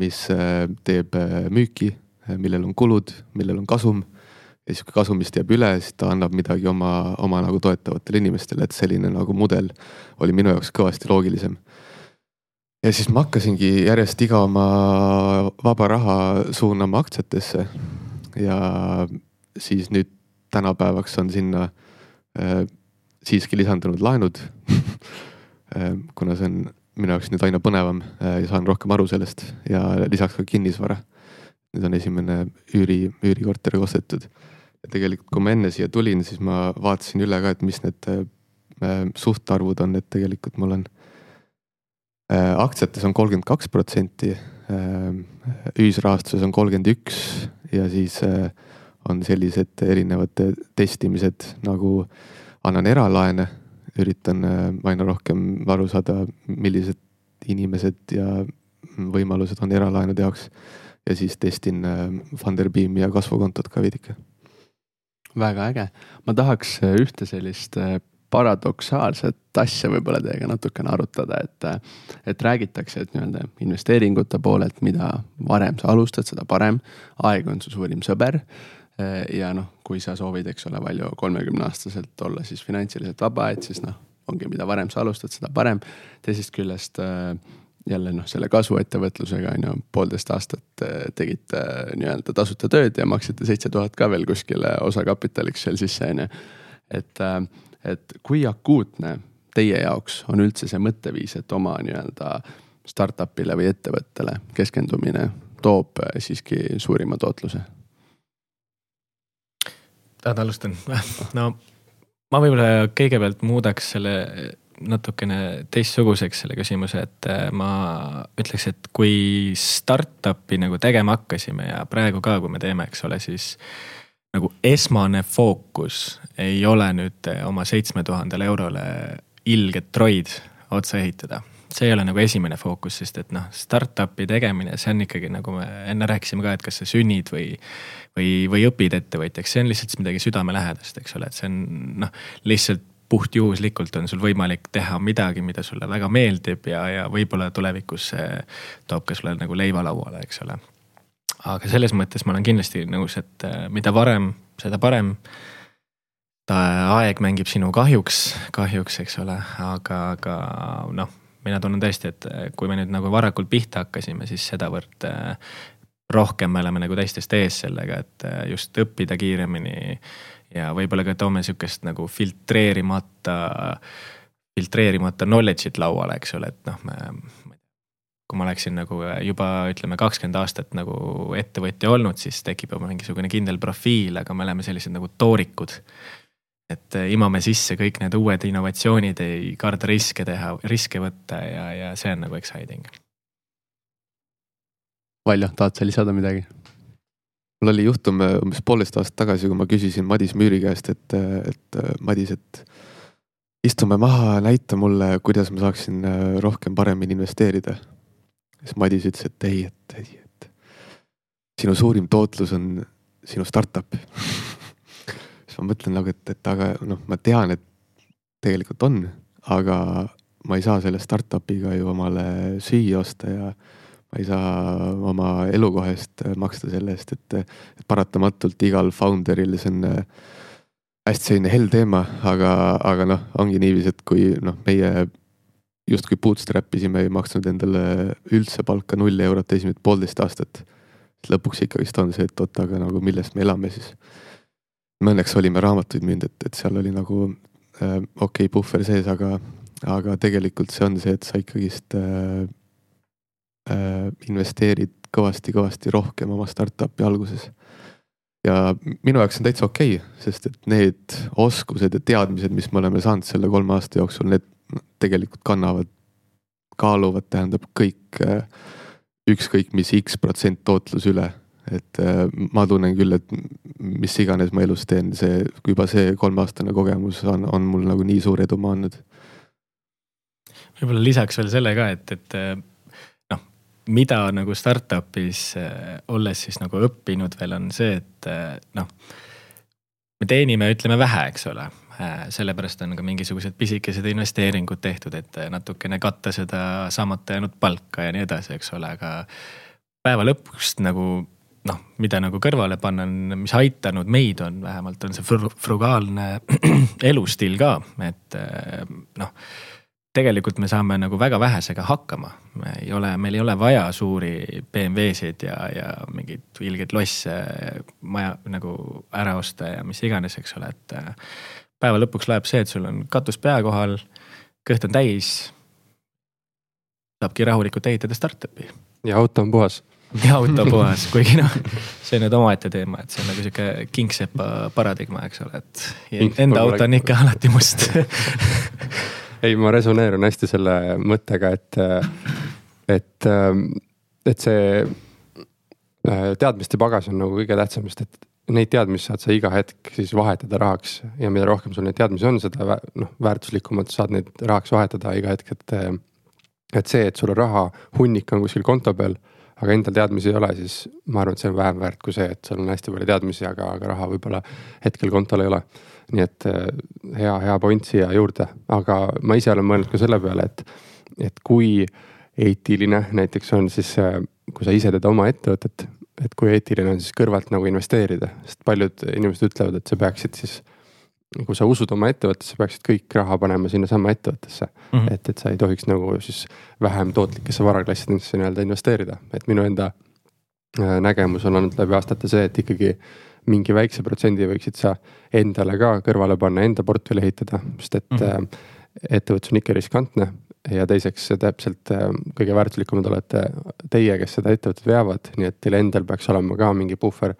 mis äh, teeb äh, müüki, millel on kulud, millel on kasum ja siis, kui kasumist jääb üle, siis ta annab midagi oma, oma nagu toetavatele inimestele, et selline nagu mudel oli minu jaoks kõvasti loogilisem. Ja siis ma hakkasingi järjest iga oma vaba raha suunama aktsiatesse. ja siis nüüd tänapäevaks on sinna äh, siiski lisandunud laenud äh, kuna see on minu jaoks nüüd aina põnevam äh, ja saan rohkem aru sellest ja lisaks ka kinnisvara. nüüd on esimene üüri, üürikorter ostetud ja tegelikult, kui ma enne siia tulin, siis ma vaatasin üle ka, et mis need äh, suhtarvud on, et tegelikult mul on äh, aktsiates on kolmkümmend kaks protsenti äh,, ühisrahastuses on kolmkümmend üks ja siis äh, on sellised erinevad testimised nagu annan eralaene, üritan äh, aina rohkem aru saada, millised inimesed ja võimalused on eralaenude jaoks. ja siis testin äh, Funderbeami ja kasvukontot ka veidike väga äge, ma tahaks äh, ühte sellist äh, paradoksaalset asja võib-olla teiega natukene arutada, et, et räägitakse, et nii-öelda investeeringute poolelt, mida varem sa alustad, seda parem. aeg on su suurim sõber. ja noh, kui sa soovid, eks ole, palju kolmekümne aastaselt olla siis finantsiliselt vaba, et siis noh, ongi, mida varem sa alustad, seda parem. teisest küljest jälle noh, selle kasvuettevõtlusega on ju poolteist aastat tegite nii-öelda tasuta tööd ja maksite seitse tuhat ka veel kuskile osakapitaliks seal sisse on ju. et, äh, et kui akuutne teie jaoks on üldse see mõtteviis, et oma nii-öelda startup'ile või ettevõttele keskendumine toob siiski suurima tootluse? tahad alustan? no ma võib-olla kõigepealt muudaks selle natukene teistsuguseks selle küsimuse, et äh, ma ütleks, et kui startup'i nagu tegema hakkasime ja praegu ka, kui me teeme, eks ole, siis nagu esmane fookus ei ole nüüd oma seitsme tuhandele eurole ilget Droid otsa ehitada see ei ole nagu esimene fookus, sest et noh, startup'i tegemine, see on ikkagi nagu me enne rääkisime ka, et kas sa sünnid või. või, või õpid ettevõtjaks, see on lihtsalt midagi südamelähedast, eks ole, et see on noh, lihtsalt puhtjuhuslikult on sul võimalik teha midagi, mida sulle väga meeldib ja, ja võib-olla tulevikus see toob ka sulle nagu leiva lauale, eks ole. Aga selles mõttes ma olen kindlasti nõus, et äh, mida varem, seda parem. aeg mängib sinu kahjuks, kahjuks, eks ole, aga, aga noh, mina tunnen tõesti, et äh, kui me nüüd nagu varakult pihta hakkasime, siis sedavõrd äh, rohkem me oleme nagu teistest ees sellega, et just õppida kiiremini ja võib-olla ka toome sihukest nagu filtreerimata, filtreerimata knowledge'it lauale, eks ole, et noh, me. Kui ma oleksin nagu juba ütleme kakskümmend aastat nagu ettevõtja olnud, siis tekib juba mingisugune kindel profiil, aga me oleme sellised nagu toorikud et imame sisse kõik need uued innovatsioonid, ei karda riske teha, riske võtta ja, ja see on nagu exciting. Valjo, tahad sa lisada midagi? mul oli juhtum äh, umbes poolteist aastat tagasi, kui ma küsisin Madis Müüri käest, et, äh, et äh, Madis, et istume maha, näita mulle, kuidas ma saaksin rohkem paremini investeerida. Siis Madis ütles, et ei, et, ei, et sinu suurim tootlus on sinu startup. Siis ma mõtlen nagu, et, et aga noh, ma tean, et tegelikult on, aga ma ei saa selle startup'iga ju omale süüa osta ja ma ei saa oma elukoha eest maksta selle eest, et, et paratamatult igal founder'il see on äh, hästi selline hell teema, aga, aga noh, ongi niiviisi, et kui noh, meie justkui bootstrap isime, ei maksnud endale üldse palka null eurot esimesed poolteist aastat. lõpuks ikkagist on see, et oot, aga nagu millest me elame siis. me õnneks olime raamatuid müünud, et, et seal oli nagu äh, okei okay, puhver sees, aga, aga tegelikult see on see, et sa ikkagist äh, äh, investeerid kõvasti-kõvasti rohkem oma startup'i alguses. ja minu jaoks on täitsa okei okay,, sest et need oskused ja teadmised, mis me oleme saanud selle kolme aasta jooksul, need tegelikult kannavad, kaaluvad, tähendab kõik ükskõik mis X protsent tootlus üle et äh, ma tunnen küll, et mis iganes ma elus teen, see juba see kolmeaastane kogemus on, on mul nagu nii suur edumaa andnud. võib-olla lisaks veel selle ka, et, et äh, noh, mida nagu startup'is äh, olles siis nagu õppinud veel on see, et noh. me teenime, ütleme vähe, eks ole, sellepärast on ka mingisugused pisikesed investeeringud tehtud, et natukene katta seda saamata jäänud palka ja nii edasi, eks ole, aga päeva lõpuks nagu noh, mida nagu kõrvale panna on, mis aitanud meid on vähemalt on see frugaalne elustiil ka, et eh, noh. tegelikult me saame nagu väga vähesega hakkama, me ei ole, meil ei ole vaja suuri BMW-sid ja, ja mingeid ilgeid losse maja nagu ära osta ja mis iganes, eks ole, et. Päeva lõpuks loeb see, et sul on katus pea kohal, kõht on täis. saabki rahulikult ehitada startup'i. ja auto on puhas ja auto puhas, kuigi noh, see on nüüd omaette teema, et see on nagu sihuke kingsepa paradigma, eks ole, et enda auto on ikka alati must ei, ma resoneerun hästi selle mõttega, et, et, et see äh, teadmiste pagas on nagu kõige tähtsam, sest et neid teadmisi saad sa iga hetk siis vahetada rahaks ja mida rohkem sul neid teadmisi on, seda noh, väärtuslikumalt saad neid rahaks vahetada iga hetk, et. et see, et sul raha hunnik on kuskil konto peal aga endal teadmisi ei ole, siis ma arvan, et see on vähem väärt kui see, et sul on hästi palju teadmisi, aga, aga raha võib-olla hetkel kontol ei ole. nii et hea, hea point siia juurde, aga ma ise olen mõelnud ka selle peale, et, et kui eetiline näiteks on siis, kui sa ise teed oma ettevõtet, et kui eetiline on siis kõrvalt nagu investeerida, sest paljud inimesed ütlevad, et sa peaksid siis kui sa usud oma ettevõttesse, peaksid kõik raha panema sinnasama ettevõttesse mm. -hmm. et, et sa ei tohiks nagu siis vähem tootlikesse varaklassidesse nii-öelda investeerida, et minu enda äh, nägemus on olnud läbi aastate see, et ikkagi mingi väikse protsendi võiksid sa endale ka kõrvale panna, enda portfelli ehitada, sest et mm -hmm. ettevõtlus on ikka riskantne. Ja teiseks täpselt äh, kõige väärtuslikumad olete teie, kes seda ettevõtet veavad, nii et teil endal peaks olema ka mingi puhver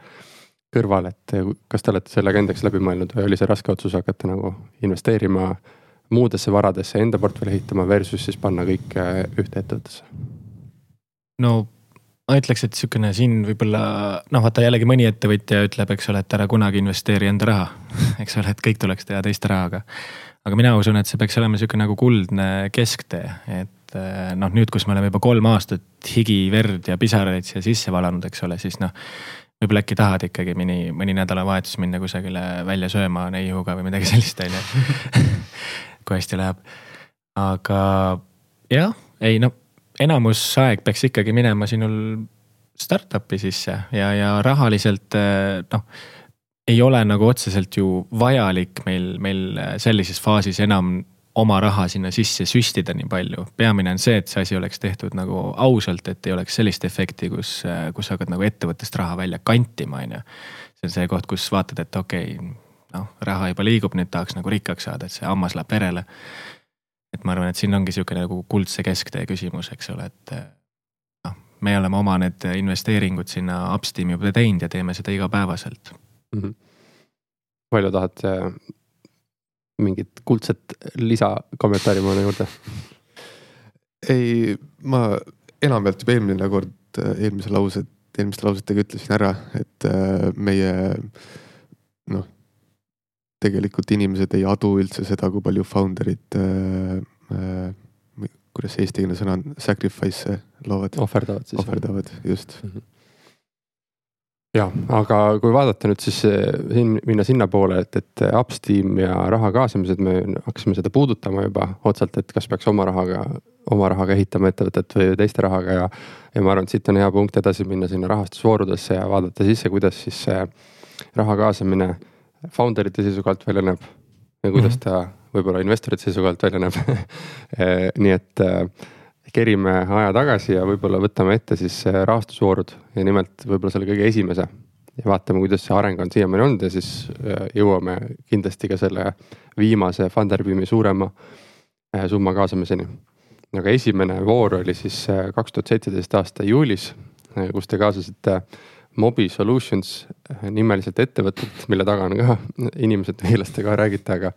kõrval, et kas te olete sellega endaks läbi mõelnud või oli see raske otsus hakata nagu investeerima muudesse varadesse, enda portfelli ehitama versus siis panna kõik äh, ühte ettevõttesse? no ma ütleks, et sihukene siin võib-olla noh, vaata jällegi mõni ettevõtja ütleb, eks ole, et ära kunagi investeeri enda raha eks ole, et kõik tuleks teha teiste rahaga. Aga mina usun, et see peaks olema sihuke nagu kuldne kesktee, et äh, noh, nüüd, kus me oleme juba kolm aastat higi, verd ja pisaraid siia sisse valanud, eks ole, siis noh võib-olla äkki tahad ikkagi mõni, mõni nädalavahetus minna kusagile välja sööma neiuga või midagi sellist, on ju. kui hästi läheb. aga jah, ei no enamus aeg peaks ikkagi minema sinul startup'i sisse ja, ja rahaliselt noh ei ole nagu otseselt ju vajalik meil, meil sellises faasis enam oma raha sinna sisse süstida nii palju. peamine on see, et see asi oleks tehtud nagu ausalt, et ei oleks sellist efekti, kus, kus hakkad nagu ettevõttest raha välja kantima, on ju. see on see koht, kus vaatad, et okei okay,, noh, raha juba liigub, nüüd tahaks nagu rikkaks saada, et see hammas läheb perele. et ma arvan, et siin ongi sihuke nagu kuldse kesktee küsimus, eks ole, et noh, me oleme oma need investeeringud sinna Upsteami juba teinud ja teeme seda igapäevaselt mm. -hmm. palju tahad mingit kuldset lisakommentaari mõne juurde? ei, ma enamjaolt juba eelmine kord, eelmise lause, eelmiste lausetega ütlesin ära, et äh, meie noh, tegelikult inimesed ei adu üldse seda, kui palju founder'id äh, äh, kuidas see eestikeelne sõna on, sacrifice'e loovad. ohverdavad siis. ohverdavad, just mm. -hmm ja, aga kui vaadata nüüd siis eh, siin minna sinnapoole, et, et Upsteam ja raha kaasamised, me hakkasime seda puudutama juba otsalt, et kas peaks oma rahaga, oma rahaga ehitama ettevõtet või teiste rahaga ja. ja ma arvan, et siit on hea punkt edasi minna sinna rahastusvoorudesse ja vaadata sisse, kuidas siis see raha kaasamine founder ite seisukohalt välja näeb. ja kuidas mhm. ta võib-olla investorite seisukohalt välja näeb eh, nii et eh, kerime aja tagasi ja võib-olla võtame ette siis rahastusvoorud ja nimelt võib-olla selle kõige esimese. ja vaatame, kuidas see areng on siiamaani olnud ja siis äh, jõuame kindlasti ka selle viimase Funderbeami suurema äh, summa kaasamiseni. aga esimene voor oli siis äh, kaks tuhat seitseteist aasta juulis, kus te kaasasite Mobi Solutions nimeliselt ettevõtet, mille taga on ka inimesed, veelastega räägite, aga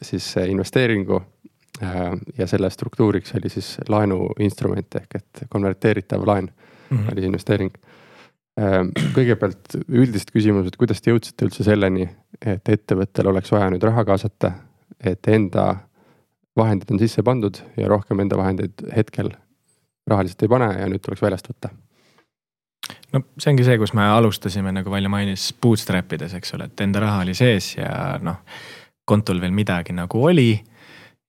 siis investeeringu ja selle struktuuriks oli siis laenuinstrument ehk et konverteeritav laen mm -hmm. oli investeering Ehm, kõigepealt üldised küsimused, kuidas te jõudsite üldse selleni, et ettevõttel oleks vaja nüüd raha kaasata, et enda vahendid on sisse pandud ja rohkem enda vahendeid hetkel rahaliselt ei pane ja nüüd tuleks väljast võtta? no see ongi see, kus me alustasime, nagu Valja mainis, bootstrap ides, eks ole, et enda raha oli sees ja noh, kontol veel midagi nagu oli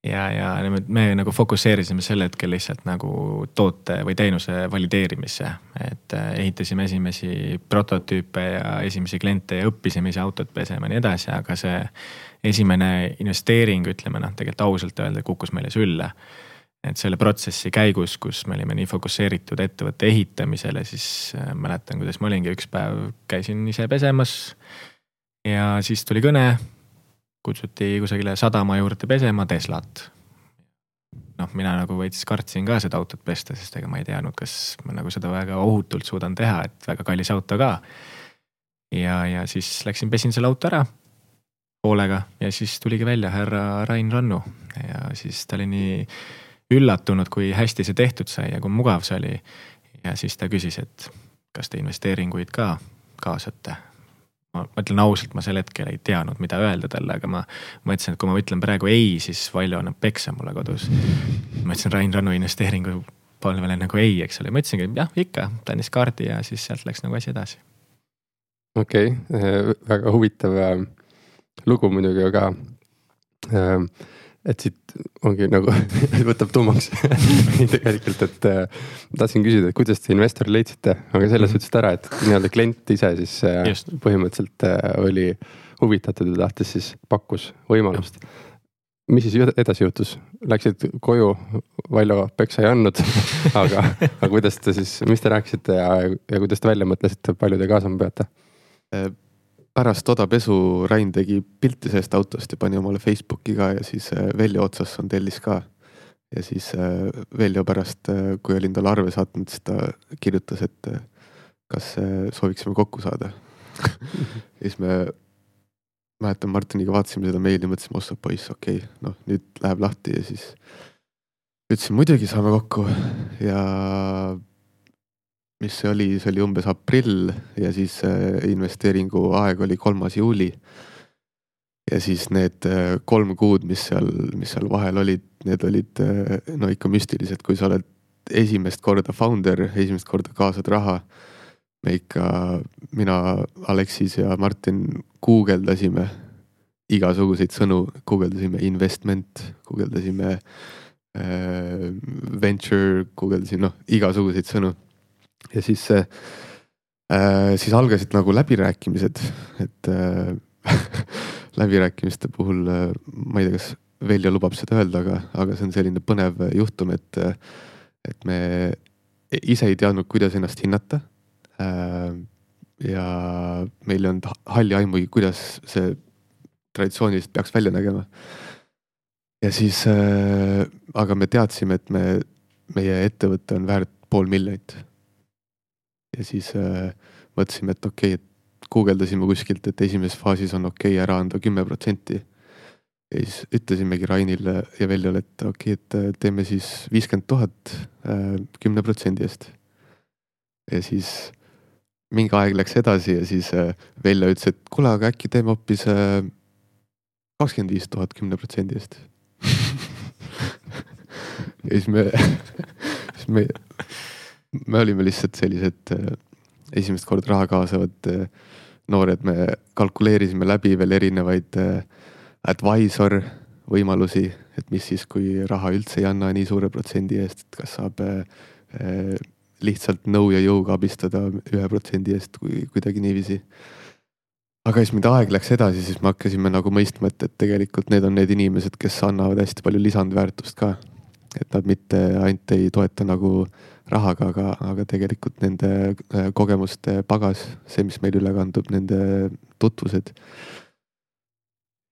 ja, ja me nagu fokusseerisime sel hetkel lihtsalt nagu toote või teenuse valideerimisse. et äh, ehitasime esimesi prototüüpe ja esimesi kliente ja õppisime ise autot pesema ja nii edasi, aga see esimene investeering, ütleme noh, tegelikult ausalt öelda kukkus meile sülle. et selle protsessi käigus, kus me olime nii fokusseeritud ettevõtte ehitamisele, siis äh, mäletan, kuidas ma olingi üks päev, käisin ise pesemas. ja siis tuli kõne kutsuti kusagile sadama juurde pesema Teslat. noh, mina nagu veits kartsin ka seda autot pesta, sest ega ma ei teadnud, kas ma nagu seda väga ohutult suudan teha, et väga kallis auto ka. ja, ja siis läksin pesin selle auto ära hoolega ja siis tuligi välja härra Rain Rannu ja siis ta oli nii üllatunud, kui hästi see tehtud sai ja kui mugav see oli. ja siis ta küsis, et kas te investeeringuid ka kaasate ma, ütlen ausalt, ma sel hetkel ei teadnud, mida öelda talle, aga ma mõtlesin, et kui ma ütlen praegu ei, siis Valjo annab peksa mulle kodus. ma ütlesin Rain Rannu investeeringu palvele nagu ei, eks ole, ma ütlesingi jah, ikka, ta andis kaardi ja siis sealt läks nagu asi edasi. okei okay,, väga huvitav äh, lugu muidugi, aga äh, et siit ongi nagu võtab tuumaks tegelikult, et äh, tahtsin küsida, et kuidas te investori leidsite, aga selles mm -hmm. ära, et nii-öelda klient ise siis äh, Just. põhimõtteliselt äh, oli huvitatud ja tahtis siis, pakkus võimalust. mis siis edasi juhtus, läksid koju, Valjo peksa ei andnud aga, aga kuidas te siis, mis te rääkisite ja, ja kuidas te välja mõtlesite, palju te kaasama peate? Pärast odapesu Rain tegi pilti sellest autost ja pani omale Facebooki ka ja siis äh, Veljo otsas on tellis ka. ja siis äh, Veljo pärast, äh, kui olin talle arve saatnud, siis ta kirjutas, et kas sooviksime kokku saada? Ja siis me, mäletan Martiniga vaatasime seda meili, mõtlesime, ossa poiss, okei okay,, noh nüüd läheb lahti. Ja siis ütlesin muidugi saame kokku. Ja mis see oli, see oli umbes aprill ja siis äh, investeeringu aeg oli kolmas juuli. ja siis need äh, kolm kuud, mis seal, mis seal vahel olid, need olid äh, no ikka müstilised, kui sa oled esimest korda founder, esimest korda kaasad raha. me ikka, mina, Aleksis ja Martin guugeldasime igasuguseid sõnu, guugeldasime investment, guugeldasime äh, venture, guugeldasime noh, igasuguseid sõnu ja siis äh,, siis algasid nagu läbirääkimised, et äh, läbirääkimiste puhul äh, ma ei tea, kas Veljo lubab seda öelda, aga, aga see on selline põnev juhtum, et, et me ise ei teadnud, kuidas ennast hinnata äh,. ja meil ei olnud halli aimugi, kuidas see traditsiooniliselt peaks välja nägema. ja siis äh,, aga me teadsime, et me, meie ettevõte on väärt pool miljonit ja siis äh, mõtlesime, et okei okay,, et guugeldasime kuskilt, et esimeses faasis on okei okay ära anda kümme protsenti. ja siis ütlesimegi Rainile ja Veljole, et okei okay,, et äh, teeme siis viiskümmend tuhat äh, kümne protsendi eest. ja siis mingi aeg läks edasi ja siis äh, Veljo ütles, et kuule, aga äkki teeme hoopis kakskümmend viis tuhat kümne protsendi eest ja siis me siis me me olime lihtsalt sellised äh, esimest korda raha kaasavad äh, noored, me kalkuleerisime läbi veel erinevaid äh, advisor võimalusi, et mis siis, kui raha üldse ei anna nii suure protsendi eest, et kas saab lihtsalt nõu ja jõuga abistada ühe protsendi eest kui kuidagi niiviisi. aga siis, mida aeg läks edasi, siis me hakkasime nagu mõistma, et, et tegelikult need on need inimesed, kes annavad hästi palju lisandväärtust ka. et nad mitte ainult ei toeta nagu äh, rahaga, aga, aga tegelikult nende äh, kogemuste pagas, see, mis meil üle kandub, nende tutvused.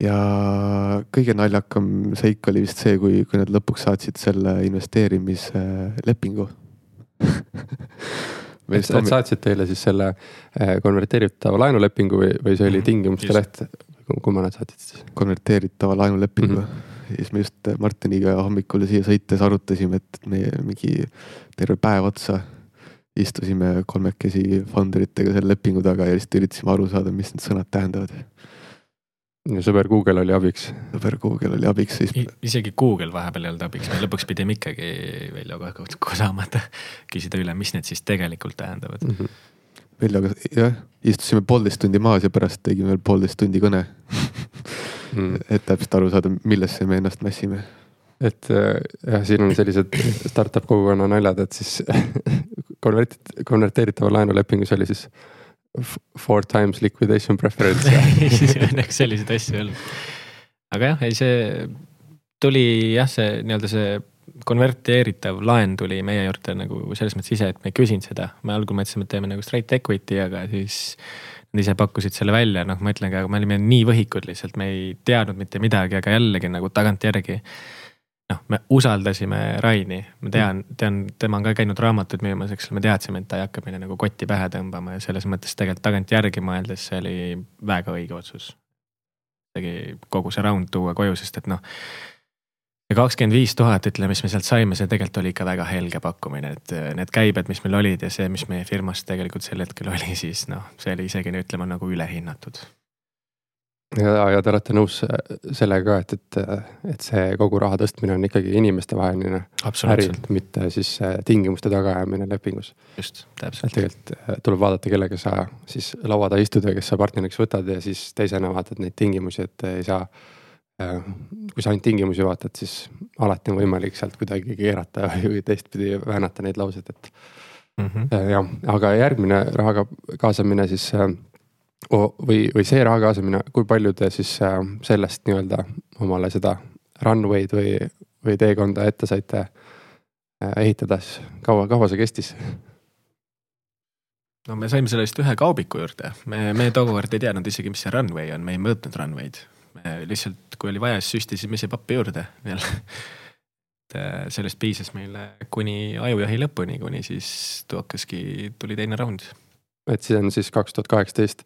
ja kõige naljakam seik oli vist see, kui, kui nad lõpuks saatsid selle investeerimislepingu et et saatsid teile siis selle eh, konverteeritava laenulepingu või, või see oli Mhm, tingimuste leht? kumma nad saatsid siis? konverteeritava laenulepingu mm. -hmm. Ja siis me just Martiniga hommikul siia sõites arutasime, et meie mingi terve päev otsa istusime kolmekesi founderitega selle lepingu taga ja lihtsalt üritasime aru saada, mis need sõnad tähendavad. ja sõber Google oli abiks. sõber Google oli abiks, siis isegi Google vahepeal ei olnud abiks, me lõpuks pidime ikkagi saama, et küsida üle, mis need siis tegelikult tähendavad. Mm -hmm. Veljoga jah, istusime poolteist tundi maas ja pärast tegime veel poolteist tundi kõne, Mm. et täpselt aru saada, millesse me ennast mässime. et äh, jah, siin on sellised startup kogukonna naljad, et siis konvert-, konverteeritava laenulepingus oli siis four times liquidation preference ja siis õnneks selliseid asju ei olnud. aga jah, ei see tuli jah, see nii-öelda see konverteeritav laen tuli meie juurde nagu selles mõttes ise, et me ei küsinud seda. me algul mõtlesime, et teeme nagu straight equity, aga siis nad ise pakkusid selle välja, noh, ma ütlengi, aga me olime nii võhikud lihtsalt, me ei teadnud mitte midagi, aga jällegi nagu tagantjärgi. noh, me usaldasime Raini, ma tean, tean, tema on ka käinud raamatuid müümas, eks ole, me teadsime, et ta ei hakka meile nagu kotti pähe tõmbama ja selles mõttes tegelikult tagantjärgi mõeldes see oli väga õige otsus. tegi kogu see round tuua koju, sest et noh. See kakskümmend viis tuhat, ütleme, mis me sealt saime, see tegelikult oli ikka väga helge pakkumine, et äh, need käibed, mis meil olid ja see, mis meie firmas tegelikult sel hetkel oli, siis noh, see oli isegi ütleme nagu ülehinnatud. ja, ja te olete nõus sellega, et, et, et see kogu raha tõstmine on ikkagi inimestevaheline äri mitte siis äh, tingimuste tagaajamine lepingus. just, täpselt. tegelikult äh, tuleb vaadata, kellega sa siis laua taha istud ja kes sa partneriks võtad ja siis teisena vaatad neid tingimusi, et ei saa. Kui sa ainult tingimusi vaatad, siis alati on võimalik sealt kuidagi keerata või teistpidi väänata neid lauseid, et Mm -hmm. Äh, jah, aga järgmine rahaga kaasamine siis äh, või, või see raha kaasamine, kui palju te siis äh, sellest nii-öelda omale seda runway'd või, või teekonda ette saite äh, ehitada siis, kaua, kaua see kestis? no me saime sellest ühe kaubiku juurde, me, me tookord ei teadnud isegi, mis see runway on, me ei mõõtnud runway'd. Me lihtsalt, kui oli vaja, siis süstisime ise pappi juurde veel et äh, sellest piisas meile kuni ajujahi lõpuni, kuni siis hakkaski, tuli teine raund. et see on siis kaks tuhat kaheksateist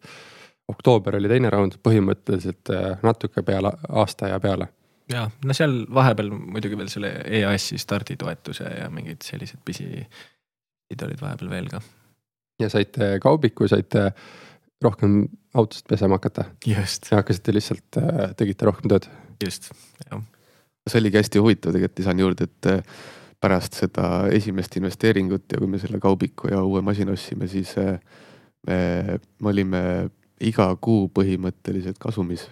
oktoober oli teine raund, põhimõtteliselt äh, natuke peale aasta ja peale. ja no seal vahepeal muidugi veel selle EAS-i starditoetuse ja mingid sellised pisi olid vahepeal veel ka. ja saite kaubiku, saite rohkem autost pesema hakata just, ja hakkasite lihtsalt, äh, tegite rohkem tööd. just, jah. see oligi hästi huvitav, tegelikult lisan juurde, et äh, pärast seda esimest investeeringut ja kui me selle kaubiku ja uue masina ostsime, siis äh, me, me olime iga kuu põhimõtteliselt kasumis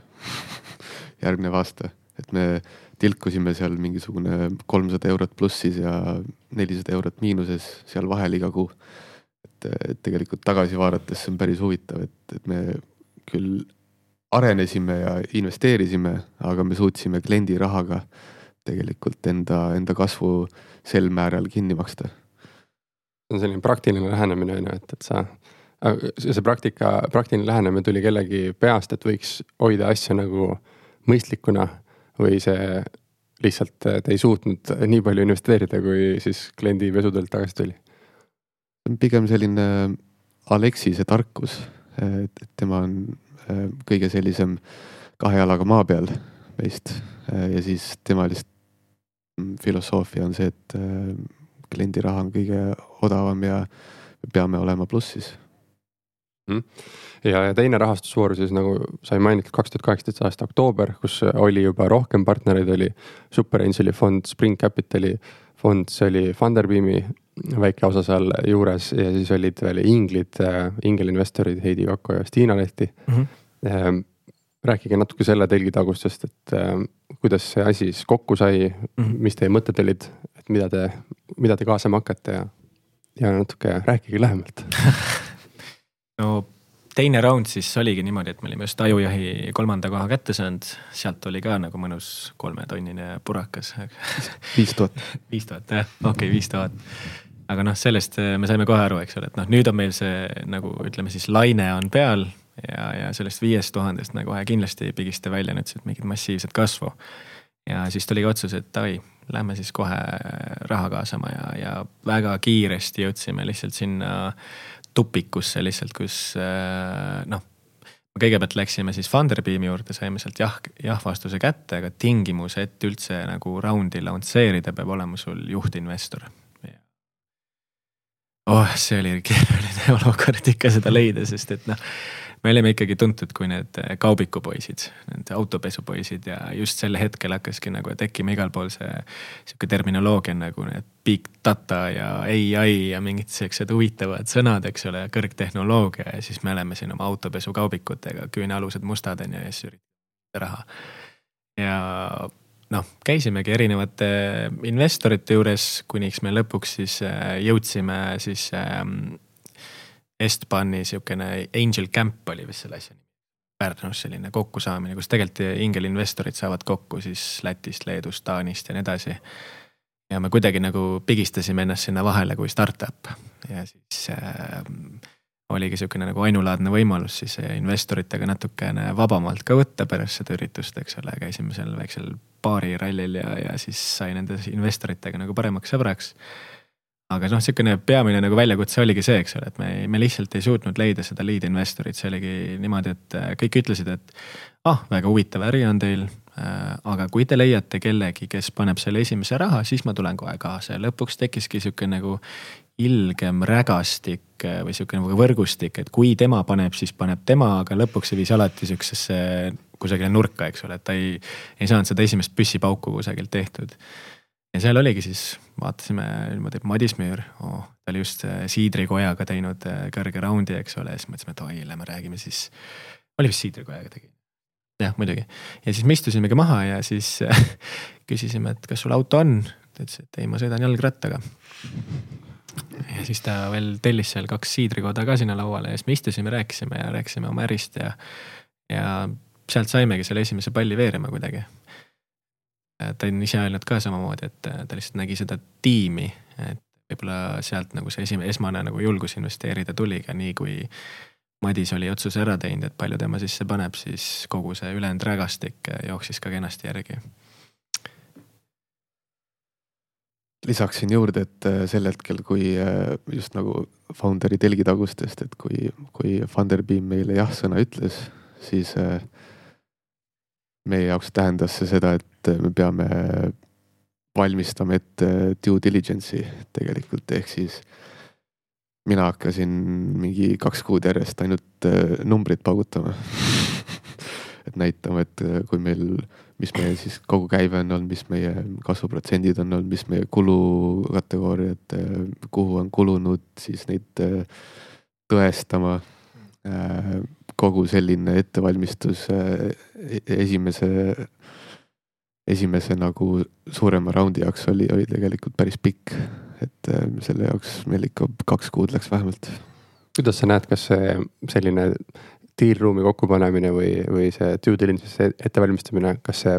järgnev aasta, et me tilkusime seal mingisugune kolmsada eurot plussis ja nelisada eurot miinuses seal vahel iga kuu. Et, et tegelikult tagasi vaadates see on päris huvitav, et, et me küll arenesime ja investeerisime, aga me suutsime kliendi rahaga tegelikult enda, enda kasvu sel määral kinni maksta. see on selline praktiline lähenemine on ju, et, et sa. see praktika, praktiline lähenemine tuli kellegi peast, et võiks hoida asja nagu mõistlikuna või see lihtsalt te ei suutnud nii palju investeerida, kui siis kliendi pesudelt tagasi tuli? See on pigem selline Alexise tarkus, et, tema on äh, kõige sellisem kahe jalaga maa peal meist ja siis tema lihtsalt filosoofia on see, et äh, kliendi raha on kõige odavam ja me peame olema plussis. Ja, ja teine rahastusvoor siis nagu sai mainitud kaks tuhat kaheksateist aasta oktoober, kus oli juba rohkem partnereid, oli Super Angeli fond, Spring Capitali fond, see oli Funderbeami väike osa seal juures ja siis olid veel inglid, ingelinvestorid Heidi Kakko ja Stiina Lehti Mm -hmm. rääkige natuke selle telgitagustest, et äh, kuidas see asi siis kokku sai mm, Mhm. -hmm. mis teie mõtted olid, et mida te, mida te kaasama hakkate ja, ja natuke rääkige lähemalt no teine round siis oligi niimoodi, et me olime just ajujahi kolmanda koha kätte saanud, sealt oli ka nagu mõnus kolmetonnine purakas viis tuhat. viis tuhat jah, okei okay,, viis tuhat. aga noh, sellest eh, me saime kohe aru, eks ole, et noh, nüüd on meil see nagu ütleme siis laine on peal ja, ja sellest viiest tuhandest me kohe kindlasti ei pigista välja nüüd siit mingit massiivset kasvu. ja siis tuligi otsus, et davai, lähme siis kohe raha kaasama ja, ja väga kiiresti jõudsime lihtsalt sinna tupikusse lihtsalt, kus noh kõigepealt läksime siis Funderbeami juurde, saime sealt jah, jah-vastuse kätte, aga tingimus, et üldse nagu raundi launcheerida, peab olema sul juhtinvestor. oh, see oli keeruline olukord ikka seda leida, sest et noh me olime ikkagi tuntud kui need eh, kaubikupoisid, need autopesupoisid ja just sel hetkel hakkaski nagu tekkima igal pool see sihuke terminoloogia nagu need big data ja ai ja mingid siuksed huvitavad sõnad, eks ole, kõrgtehnoloogia ja siis me oleme siin oma autopesukaubikutega, küünealused mustad on ju ja siis üritame raha. ja noh, käisimegi erinevate investorite juures, kuniks me lõpuks siis eh, jõudsime siis ähm, Estbani sihukene Angel Camp oli vist selle asja nimi. Pärnus selline kokkusaamine, kus tegelikult ingelinvestorid saavad kokku siis Lätist, Leedust, Taanist ja nii edasi. ja me kuidagi nagu pigistasime ennast sinna vahele kui startup ja siis äh, oligi sihukene nagu ainulaadne võimalus siis investoritega natukene vabamalt ka võtta pärast seda üritust, eks ole, käisime seal väiksel baarirallil ja, ja siis sai nende investoritega nagu paremaks sõbraks aga noh, sihukene peamine nagu väljakutse oligi see, eks ole, et me, me lihtsalt ei suutnud leida seda lead investorit, see oligi niimoodi, et äh, kõik ütlesid, et ah, väga huvitav äri on teil äh,. aga kui te leiate kellegi, kes paneb selle esimese raha, siis ma tulen kohe kaasa ja lõpuks tekkiski sihuke nagu ilgem rägastik äh, või sihuke nagu võrgustik, et kui tema paneb, siis paneb tema, aga lõpuks see viis alati sihukesesse kusagile nurka, eks ole, et ta ei, ei saanud seda esimest püssipauku kusagilt tehtud ja seal oligi siis, vaatasime niimoodi, Madis Müür oh,, ta oli just äh, Siidrikojaga teinud äh, kõrge raundi, eks ole, siis mõtlesime, et oi, lähme räägime siis. oli vist Siidrikojaga tegi? jah, muidugi. ja siis me istusimegi maha ja siis küsisime, et kas sul auto on. ta ütles, et ei, ma sõidan jalgrattaga. ja siis ta veel tellis seal kaks siidrikoda ka sinna lauale ja siis me istusime, rääkisime ja rääkisime oma ärist ja, ja sealt saimegi selle esimese palli veerema kuidagi ta on ise öelnud ka samamoodi, et äh, ta lihtsalt nägi seda tiimi, et võib-olla sealt nagu see esimene, esmane nagu julgus investeerida tuligi, nii kui Madis oli otsuse ära teinud, et palju tema sisse paneb, siis kogu see ülejäänud rägastik äh, jooksis ka kenasti järgi. lisaksin juurde, et äh, sel hetkel, kui just nagu founder'i telgitagustest, et kui, kui Funderbeam meile jah-sõna ütles, siis meie jaoks tähendas see seda, et me peame valmistama ette due diligence'i tegelikult, ehk siis mina hakkasin mingi kaks kuud järjest ainult äh, numbrit paugutama et näitama, et äh, kui meil, mis meie siis kogu käive on olnud, mis meie kasvuprotsendid on olnud, mis meie kulukategooriad, äh, kuhu on kulunud, siis neid tõestama. Kogu selline ettevalmistus e-, esimese esimese nagu suurema raundi jaoks oli, oli tegelikult päris pikk. et äh, selle jaoks meil ikka kaks kuud läks vähemalt. kuidas sa näed, kas see selline deal room'i kokkupanemine või, või see due diligence'i ettevalmistamine, kas see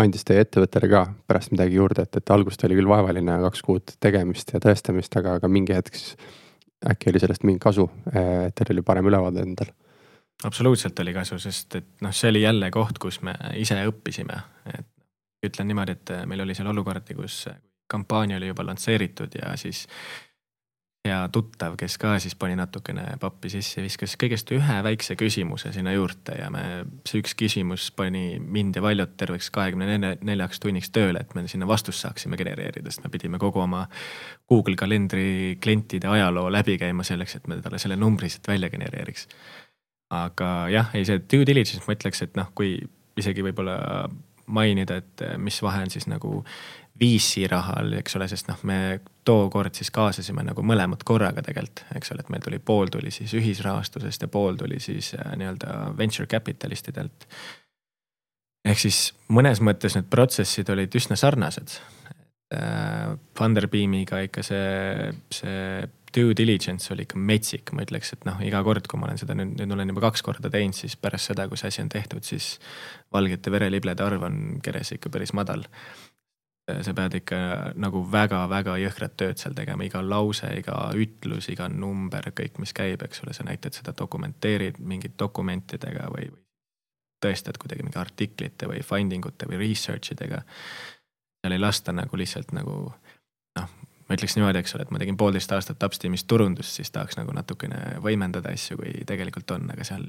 andis teie ettevõttele ka pärast midagi juurde, et, et alguses oli küll vaevaline kaks kuud tegemist ja tõestamist, aga, aga mingi hetk siis äkki oli sellest mingi kasu, et teil oli parem ülevaade endal? Absoluutselt oli kasu, sest et noh, see oli jälle koht, kus me ise õppisime, et ütlen niimoodi, et äh, meil oli seal olukordi, kus äh, kampaania oli juba lansseeritud ja siis hea tuttav, kes ka siis pani natukene pappi sisse, viskas kõigest ühe väikse küsimuse sinna juurde ja me, see üks küsimus pani mind ja Valjot terveks kahekümne neljaks tunniks tööle, et me sinna vastust saaksime genereerida, sest me pidime kogu oma Google kalendri klientide ajaloo läbi käima selleks, et me talle selle numbri siit välja genereeriks. Aga jah, ei see due diligence, ma ütleks, et noh, kui isegi võib-olla mainida, et eh, mis vahe on siis nagu VC rahal, eks ole, sest noh, me tookord siis kaasasime nagu mõlemad korraga tegelikult, eks ole, et meil tuli pool tuli siis ühisrahastusest ja pool tuli siis äh, nii-öelda venture capitalist idelt. ehk siis mõnes mõttes need protsessid olid üsna sarnased. Funderbeamiga ikka see, see due diligence oli ikka metsik, ma ütleks, et noh, iga kord, kui ma olen seda nüüd, nüüd olen juba kaks korda teinud, siis pärast seda, kui see asi on tehtud, siis valgete vereliblede arv on keres ikka päris madal. sa pead ikka nagu väga-väga jõhkrat tööd seal tegema, iga lause, iga ütlus, iga number, kõik, mis käib, eks ole, sa näitad seda, dokumenteerid mingite dokumentidega või, või tõestad kuidagi mingi artiklite või finding ute või research idega seal ei lasta nagu lihtsalt nagu ma ütleks niimoodi, eks ole, et ma tegin poolteist aastat Upsteamis turundust, siis tahaks nagu natukene võimendada asju, kui tegelikult on, aga seal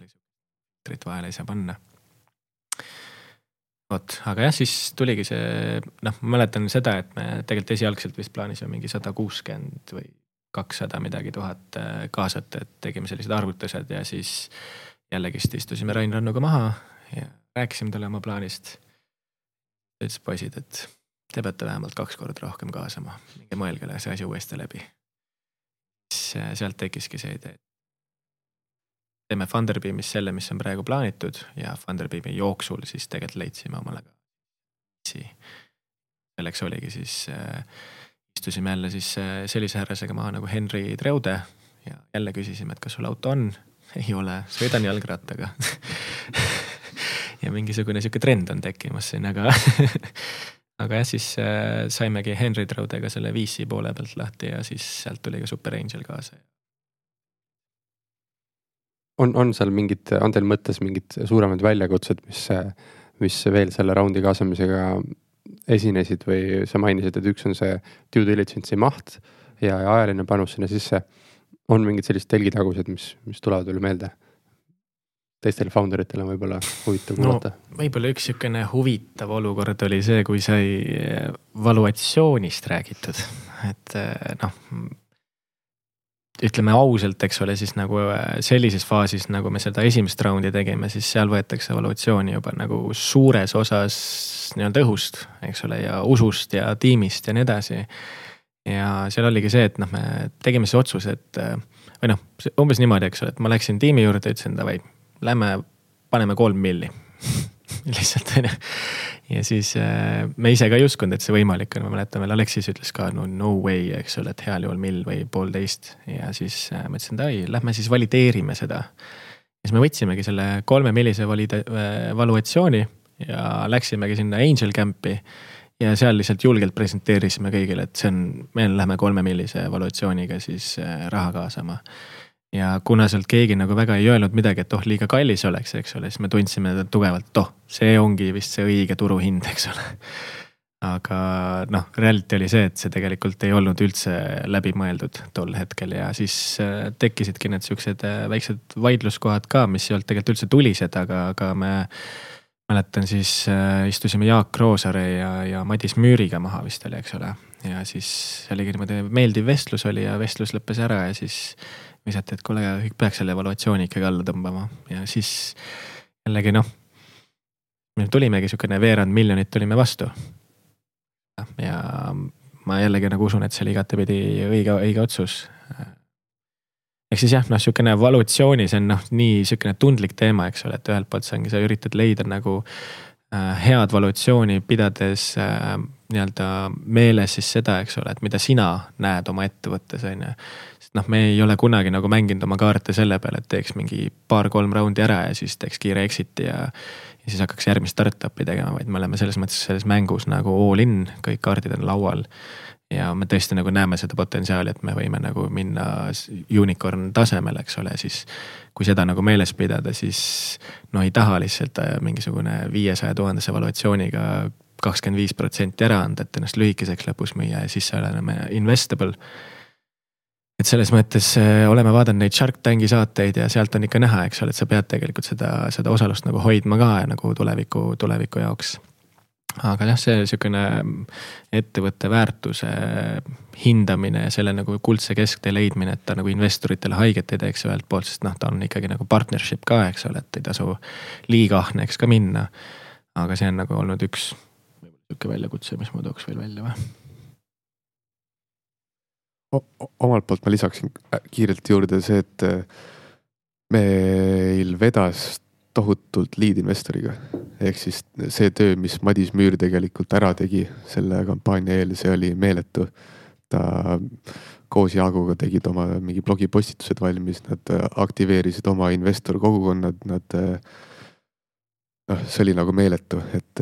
vahele ei saa panna vot, aga jah, siis tuligi see, noh, ma mäletan seda, et me tegelikult esialgselt vist plaanisime mingi sada kuuskümmend või kakssada midagi tuhat äh, kaasata, et tegime sellised arvutused ja siis jällegist istusime Rain Rannuga maha ja rääkisime talle oma plaanist. ütles, poisid, et te peate vähemalt kaks korda rohkem kaasama, minge mõelge see asi uuesti läbi. siis äh, sealt tekkiski see idee, teeme Funderbeamis selle, mis on praegu plaanitud ja Funderbeami jooksul siis tegelikult leidsime omale ka. selleks oligi siis äh,, istusime jälle siis äh, sellise härrasega maha nagu Henry Treude ja jälle küsisime, et kas sul auto on. ei ole, sõidan jalgrattaga ja mingisugune sihuke trend on tekkimas siin, aga aga jah, siis äh, saimegi Henry Treudega selle VC poole pealt lahti ja siis sealt tuli ka Super Angel kaasa on, on seal mingid, on teil mõttes mingid suuremad väljakutsed, mis, mis veel selle raundi kaasamisega esinesid või sa mainisid, et üks on see due diligence'i maht ja ajaline panus sinna sisse. on mingid sellised telgitagused, mis, mis tulevad veel meelde? Teistele founder itele on võib-olla huvitav kuulata no,. võib-olla üks niisugune huvitav olukord oli see, kui sai valuatsioonist räägitud, et noh ütleme ausalt, eks ole, siis nagu äh, sellises faasis, nagu me seda esimest raundi tegime, siis seal võetakse evolutsiooni juba nagu suures osas nii-öelda õhust, eks ole, ja usust ja tiimist ja nii edasi. ja seal oligi see, et noh, me tegime siis otsuse, et või noh, umbes niimoodi, eks ole, et ma läksin tiimi juurde, ütlesin davai, lähme paneme kolm milli. Lihtsalt on ju. ja siis äh, me ise ka ei uskunud, et see võimalik on, ma mäletan veel Aleksis ütles ka no no way, eks ole, et heal juhul mill või poolteist. Ja siis äh, ma ütlesin, davai, lähme siis valideerime seda. siis me võtsimegi selle kolme millise valide- äh,, valuatsiooni ja läksimegi sinna Angel Campi. Ja seal lihtsalt julgelt presenteerisime kõigile, et see on, me läheme kolme millise valuatsiooniga siis raha kaasama ja kuna sealt keegi nagu väga ei öelnud midagi, et oh, liiga kallis oleks, eks ole, siis me tundsime tugevalt, et oh, see ongi vist see õige turuhind, eks ole. aga noh, reality oli see, et see tegelikult ei olnud üldse läbimõeldud tol hetkel ja siis äh, tekkisidki need siuksed äh, väiksed vaidluskohad ka, mis ei olnud tegelikult üldse tulised, aga, aga me mäletan siis äh, istusime Jaak Roosaare ja, ja Madis Müüriga maha vist oli, eks ole. ja siis oligi niimoodi meeldiv vestlus oli ja vestlus lõppes ära ja siis visati, et kuule, peaks selle evaluatsiooni ikkagi alla tõmbama ja siis jällegi noh. me tulimegi sihukene veerand miljonit tulime vastu. ja ma jällegi nagu usun, et see oli igatepidi õige, õige otsus. ehk siis jah, noh, sihukene evaluatsiooni, see on noh, nii sihukene tundlik teema, eks ole, et ühelt poolt see ongi, sa üritad leida nagu äh, head valuatsiooni, pidades äh, nii-öelda meeles siis seda, eks ole, et mida sina näed oma ettevõttes, on ju noh, me ei ole kunagi nagu mänginud oma kaarte selle peale, et teeks mingi paar-kolm raundi ära ja siis teeks kiire exit'i ja. ja siis hakkaks järgmist startup'i tegema, vaid me oleme selles mõttes selles mängus nagu all in, kõik kaardid on laual. ja me tõesti nagu näeme seda potentsiaali, et me võime nagu minna unicorn tasemele, eks ole, siis. kui seda nagu meeles pidada, siis no ei taha lihtsalt äh, mingisugune viiesaja tuhandese evaluatsiooniga kakskümmend viis protsenti ära anda, et ennast lühikeseks lõpus müüa ja siis sa oled investable et selles mõttes äh, oleme vaadanud neid Shark Tanki saateid ja sealt on ikka näha, eks ole, et sa pead tegelikult seda, seda osalust nagu hoidma ka nagu tuleviku, tuleviku jaoks. aga jah, see sihukene ettevõtte väärtuse hindamine ja selle nagu kuldse kesktee leidmine, et ta nagu investoritele haiget ei teeks ühelt poolt, sest noh, ta on ikkagi nagu partnership ka, eks ole, et ei tasu liiga ahneks ka minna. aga see on nagu olnud üks sihuke väljakutse, mis ma tooks veel välja või omalt poolt ma lisaksin kiirelt juurde see, et äh, meil vedas tohutult lead investoriga. ehk siis see töö, mis Madis Müür tegelikult ära tegi selle kampaania eel, see oli meeletu. ta koos Jaaguga tegid oma mingi blogipostitused valmis, nad äh, aktiveerisid oma investor kogukonnad, nad. noh, see oli nagu meeletu, et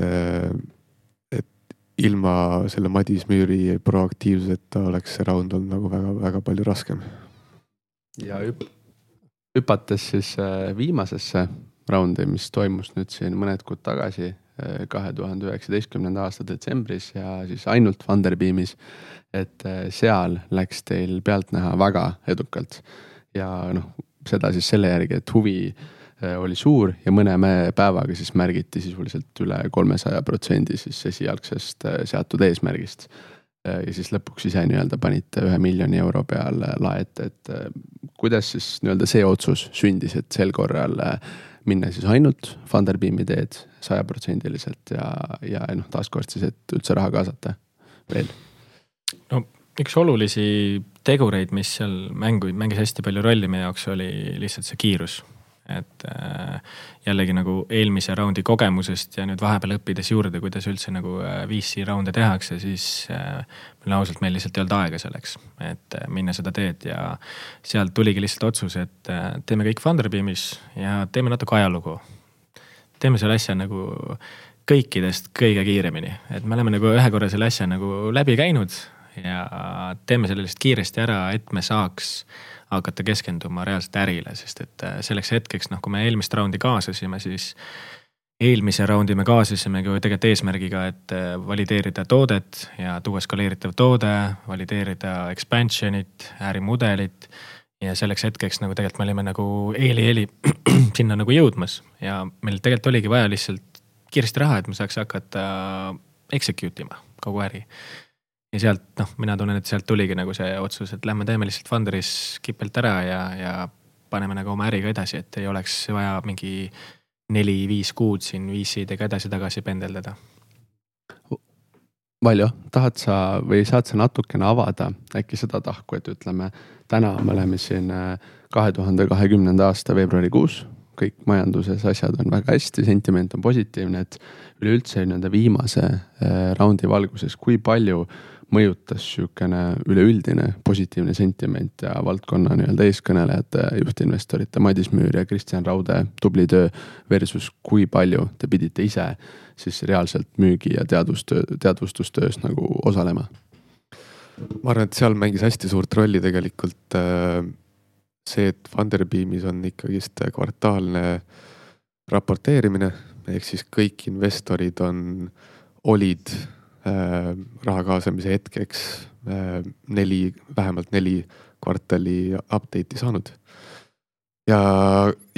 ilma selle Madis Müüri proaktiivsuseta oleks see round olnud nagu väga-väga palju raskem. ja hüp-, hüpates siis äh, viimasesse raundi, mis toimus nüüd siin mõned kuud tagasi, kahe tuhande üheksateistkümnenda aasta detsembris ja siis ainult Funderbeamis. et seal läks teil pealtnäha väga edukalt ja noh, seda siis selle järgi, et huvi oli suur ja mõne päevaga siis märgiti sisuliselt üle kolmesaja protsendi siis esialgsest seatud eesmärgist ja siis lõpuks ise nii-öelda panite ühe miljoni euro peale lae ette, et äh, kuidas siis nii-öelda see otsus sündis, et sel korral äh, minna siis ainult Funderbeami teed sajaprotsendiliselt ja, ja noh, taaskord siis, et üldse raha kaasata veel? no üks olulisi tegureid, mis seal mängu, mängis hästi palju rolli meie jaoks, oli lihtsalt see kiirus et äh, jällegi nagu eelmise raundi kogemusest ja nüüd vahepeal õppides juurde, kuidas üldse nagu äh, VC raunde tehakse, siis äh, meil ausalt, meil lihtsalt ei olnud aega selleks, et minna seda teed ja sealt tuligi lihtsalt otsus, et teeme kõik Funderbeamis ja teeme natuke ajalugu. teeme selle asja nagu kõikidest kõige kiiremini, et me oleme nagu ühe korra selle asja nagu läbi käinud ja teeme selle lihtsalt kiiresti ära, et me saaks hakata keskenduma reaalselt ärile, sest et äh, selleks hetkeks, noh, kui me eelmist raundi kaasasime, siis eelmise raundi me kaasasimegi ju tegelikult eesmärgiga, et äh, valideerida toodet ja tuua skaleeritav toode, valideerida expansion'it, ärimudelit. ja selleks hetkeks nagu tegelikult me olime nagu eeli-eeli sinna nagu jõudmas ja meil tegelikult oligi vaja lihtsalt kiiresti raha, et me saaks hakata execute ima kogu äri ja sealt noh, mina tunnen, et sealt tuligi nagu see otsus, et lähme teeme lihtsalt Funderis kipelt ära ja, ja paneme nagu oma äriga edasi, et ei oleks vaja mingi neli-viis kuud siin VC-dega edasi-tagasi pendeldada. Valjo, tahad sa või saad sa natukene avada äkki seda tahku, et ütleme, täna me oleme siin äh, kahe tuhande kahekümnenda aasta veebruarikuus, kõik majanduses asjad on väga hästi, sentiment on positiivne, et üleüldse nii-öelda viimase äh, raundi valguses, kui palju äh, mõjutas sihukene üleüldine positiivne sentiment ja valdkonna nii-öelda eeskõnelejate, juhtinvestorite Madis Müür ja Kristjan Raude tubli töö. Versus kui palju te pidite ise siis reaalselt müügi ja teadustöö, teadvustustöös nagu osalema? ma arvan, et seal mängis hästi suurt rolli tegelikult äh, see, et Funderbeamis on ikkagist kvartaalne raporteerimine ehk siis kõik investorid on, olid raha kaasamise hetkeks äh, neli, vähemalt neli kvartali update'i saanud. ja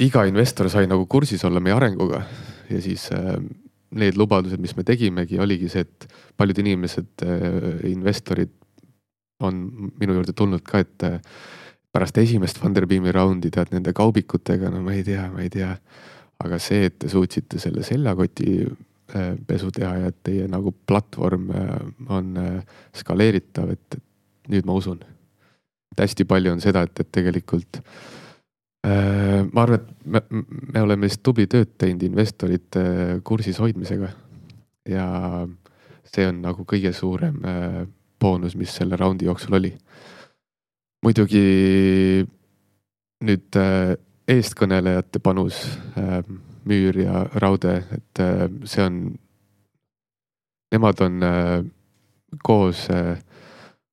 iga investor sai nagu kursis olla meie arenguga ja siis äh, need lubadused, mis me tegimegi, oligi see, et paljud inimesed, investorid on minu juurde tulnud ka, et pärast esimest Funderbeami raundi tead nende kaubikutega, no ma ei tea, ma ei tea. aga see, et te suutsite selle seljakoti Äh, pesu teha ja et teie nagu platvorm äh, on äh, skaleeritav, et nüüd ma usun. et hästi palju on seda, et, et tegelikult ma arvan, et me, me oleme vist tubli tööd teinud investorite kursis hoidmisega. ja see on nagu kõige suurem boonus, mis selle raundi jooksul oli. muidugi nüüd eestkõnelejate panus Müür ja Raude, et äh, see on, nemad on äh, koos, äh,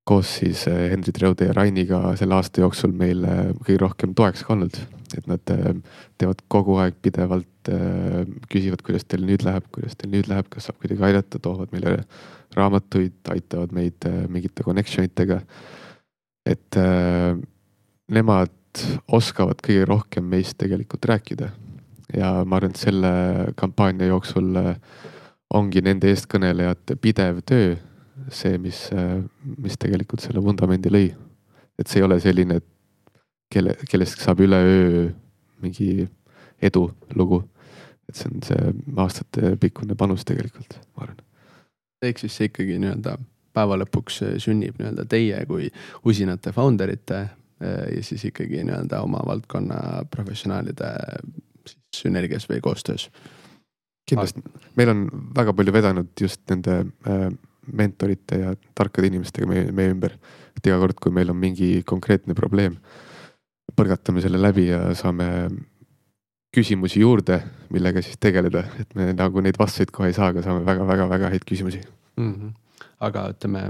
koos siis Hendrik Raude ja Rainiga selle aasta jooksul meile kõige rohkem toeks ka olnud. et nad teevad kogu aeg pidevalt, küsivad, kuidas teil nüüd läheb, kuidas teil nüüd läheb, kas saab kuidagi aidata, toovad meile raamatuid, aitavad meid mingite connection itega. et nemad oskavad kõige rohkem meist tegelikult rääkida ja ma arvan, et selle kampaania jooksul äh, ongi nende eestkõnelejate pidev töö see, mis, äh, mis tegelikult selle vundamendi lõi. et see ei ole selline, et kelle, kellest saab üleöö mingi edulugu. et see on see aastatepikkune panus tegelikult, ma arvan. ehk siis see ikkagi nii-öelda päeva lõpuks äh, sünnib nii-öelda teie kui usinate founder ite ja siis ikkagi nii-öelda oma valdkonna professionaalide sünergias või koostöös? kindlasti, meil on väga palju vedanud just nende äh, mentorite ja tarkade inimestega meie, meie ümber. et iga kord, kui meil on mingi konkreetne probleem, põrgatame selle läbi ja saame küsimusi juurde, millega siis tegeleda, et me nagu neid vastuseid kohe ei saa, aga saame väga-väga-väga häid küsimusi mm. -hmm. aga ütleme,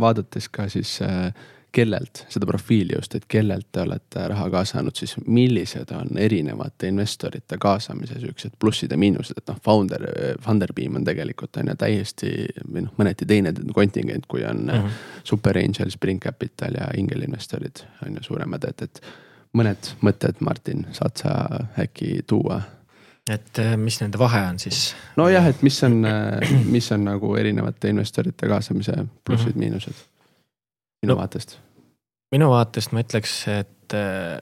vaadates ka siis äh, kellelt, seda profiili just, et kellelt te olete raha kaasanud, siis millised on erinevate investorite kaasamise siuksed plussid ja miinused, et noh, founder, Funderbeam on tegelikult on ju täiesti või noh, mõneti teine kontingent, kui on mm -hmm. Super Angel, Spring Capital ja Ingel investorid on ju suuremad, et, et mõned mõtted, Martin, saad sa äkki tuua? et äh, mis nende vahe on siis? nojah, et mis on, äh, mis on nagu erinevate investorite kaasamise plussid-miinused mm -hmm. Sinu no, vaatest? minu vaatest ma ütleks, et äh,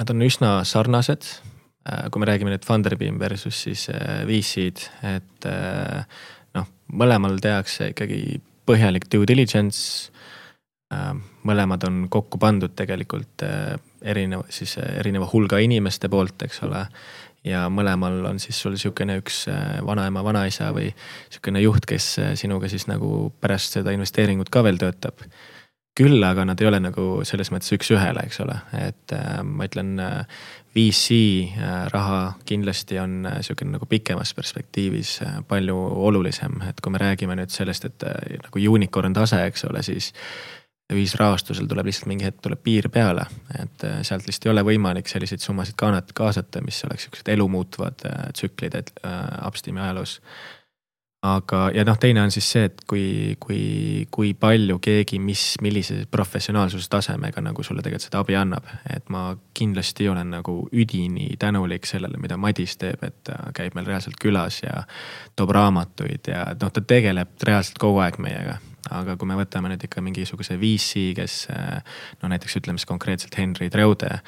nad on üsna sarnased. kui me räägime nüüd Funderbeam versus siis VC-d, et noh, mõlemal tehakse ikkagi põhjalik due diligence. mõlemad on kokku pandud tegelikult erineva, siis erineva hulga inimeste poolt, eks ole ja mõlemal on siis sul sihukene üks äh, vanaema, vanaisa või sihukene juht, kes äh, sinuga siis nagu pärast seda investeeringut ka veel töötab. Küll aga nad ei ole nagu selles mõttes üks-ühele, eks ole, et äh, ma ütlen äh, VC äh, raha kindlasti on äh, sihukene nagu pikemas perspektiivis palju olulisem, et kui me räägime nüüd sellest, et nagu unicorn tase, eks ole, siis ühisrahastusel tuleb lihtsalt mingi hetk tuleb piir peale, et äh, sealt lihtsalt ei ole võimalik selliseid summasid kaasata, mis oleks siuksed elumuutvad äh, tsüklid äh, Upstreami ajaloos. Aga, ja noh, teine on siis see, et kui, kui, kui palju keegi, mis, millise professionaalsuse tasemega nagu sulle tegelikult seda abi annab. et ma kindlasti olen nagu üdini tänulik sellele, mida Madis teeb, et ta käib meil reaalselt külas ja toob raamatuid ja noh, ta tegeleb reaalselt kogu aeg meiega aga kui me võtame nüüd ikka mingisuguse VC, kes no näiteks ütleme siis konkreetselt Henry Treude,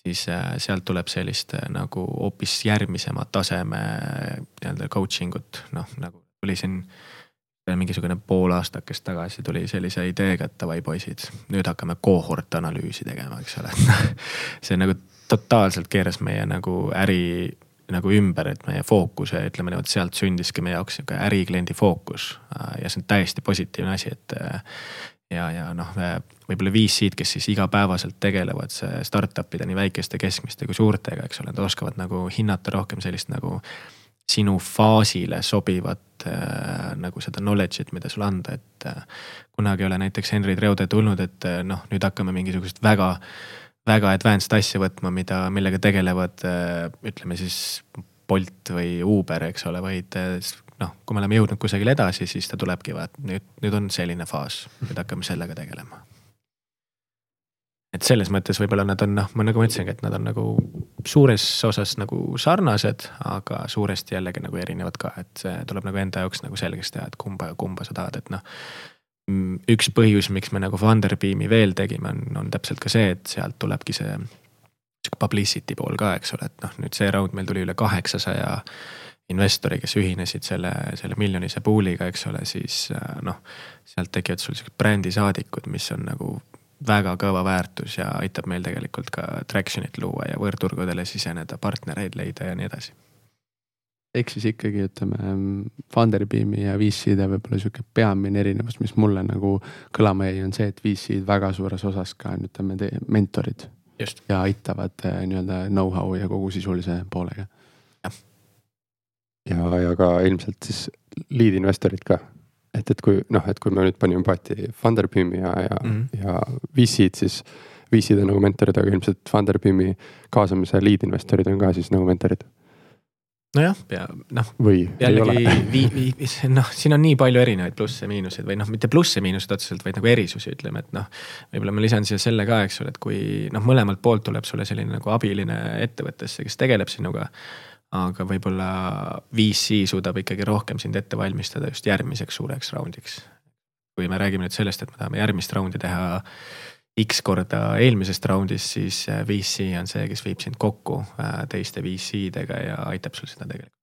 siis äh, sealt tuleb sellist äh, nagu hoopis järgmisema taseme nii-öelda coaching ut, noh nagu tuli siin mingisugune pool aastakest tagasi tuli sellise ideega, et davai poisid, nüüd hakkame kohort analüüsi tegema, eks ole see nagu totaalselt keeras meie nagu äri nagu ümber, et meie fookuse, ütleme niimoodi, sealt sündiski meie jaoks sihuke ärikliendi fookus. ja see on täiesti positiivne asi, et ja, ja noh, võib-olla VC-d, kes siis igapäevaselt tegelevad startup'ide nii väikeste, keskmiste kui suurtega, eks ole, nad oskavad nagu hinnata rohkem sellist nagu sinu faasile sobivat äh, nagu seda knowledge'it, mida sulle anda, et äh, kunagi ei ole näiteks Henry Treude tulnud, et äh, noh, nüüd hakkame mingisugust väga väga advanced asja võtma, mida, millega tegelevad ütleme siis Bolt või Uber, eks ole, vaid noh, kui me oleme jõudnud kusagile edasi, siis ta tulebki vaat nüüd, nüüd on selline faas, nüüd hakkame sellega tegelema. Et selles mõttes võib-olla nad on noh, ma nagu ma ütlesingi, et nad on nagu suures osas nagu sarnased, aga suuresti jällegi nagu erinevad ka, et tuleb nagu enda jaoks nagu selgeks teha, et kumba, kumba sa tahad, et noh Mm, üks põhjus, miks me nagu Funderbeami veel tegime, on, on täpselt ka see, et sealt tulebki see sihuke publicity pool ka, eks ole, et noh, nüüd see round meil tuli üle kaheksasaja investori, kes ühinesid selle, selle miljonise pool'iga, eks ole, siis äh, noh, sealt tekivad sul siuksed brändisaadikud, mis on nagu väga kõva väärtus ja aitab meil tegelikult ka traction'it luua ja võõrturgudele siseneda, partnereid leida ja nii edasi ehk siis ikkagi ütleme Funderbeami ja VC-de võib-olla sihuke peamine erinevus, mis mulle nagu kõlama jäi, on see, et VC-d väga suures osas ka on, ütleme, mentorid. ja aitavad eh, nii-öelda know-how ja kogu sisulise poolega. ja, ja ka ilmselt siis lead investorid ka. Et, et kui noh, et kui me nüüd panime paati Funderbeami ja, ja mm, -hmm. ja VC-d, siis VC-d on nagu mentorid, aga ilmselt Funderbeami kaasamise lead investorid on ka siis nagu mentorid nojah, ja noh. või jällegi vii-, vii-, noh, siin on nii palju erinevaid plusse-miinuseid või noh, mitte plusse-miinuseid otseselt, vaid nagu erisusi, ütleme, et noh. võib-olla ma lisan siia selle ka, eks ole, et kui noh, mõlemalt poolt tuleb sulle selline nagu abiline ettevõttesse, kes tegeleb sinuga. Aga võib-olla VC suudab ikkagi rohkem sind ette valmistada just järgmiseks suureks raundiks. kui me räägime nüüd sellest, et me tahame järgmist raundi teha X korda eelmisest raundist, siis äh, VC on see, kes viib sind kokku äh, teiste VC-dega ja aitab sul seda tegelikult.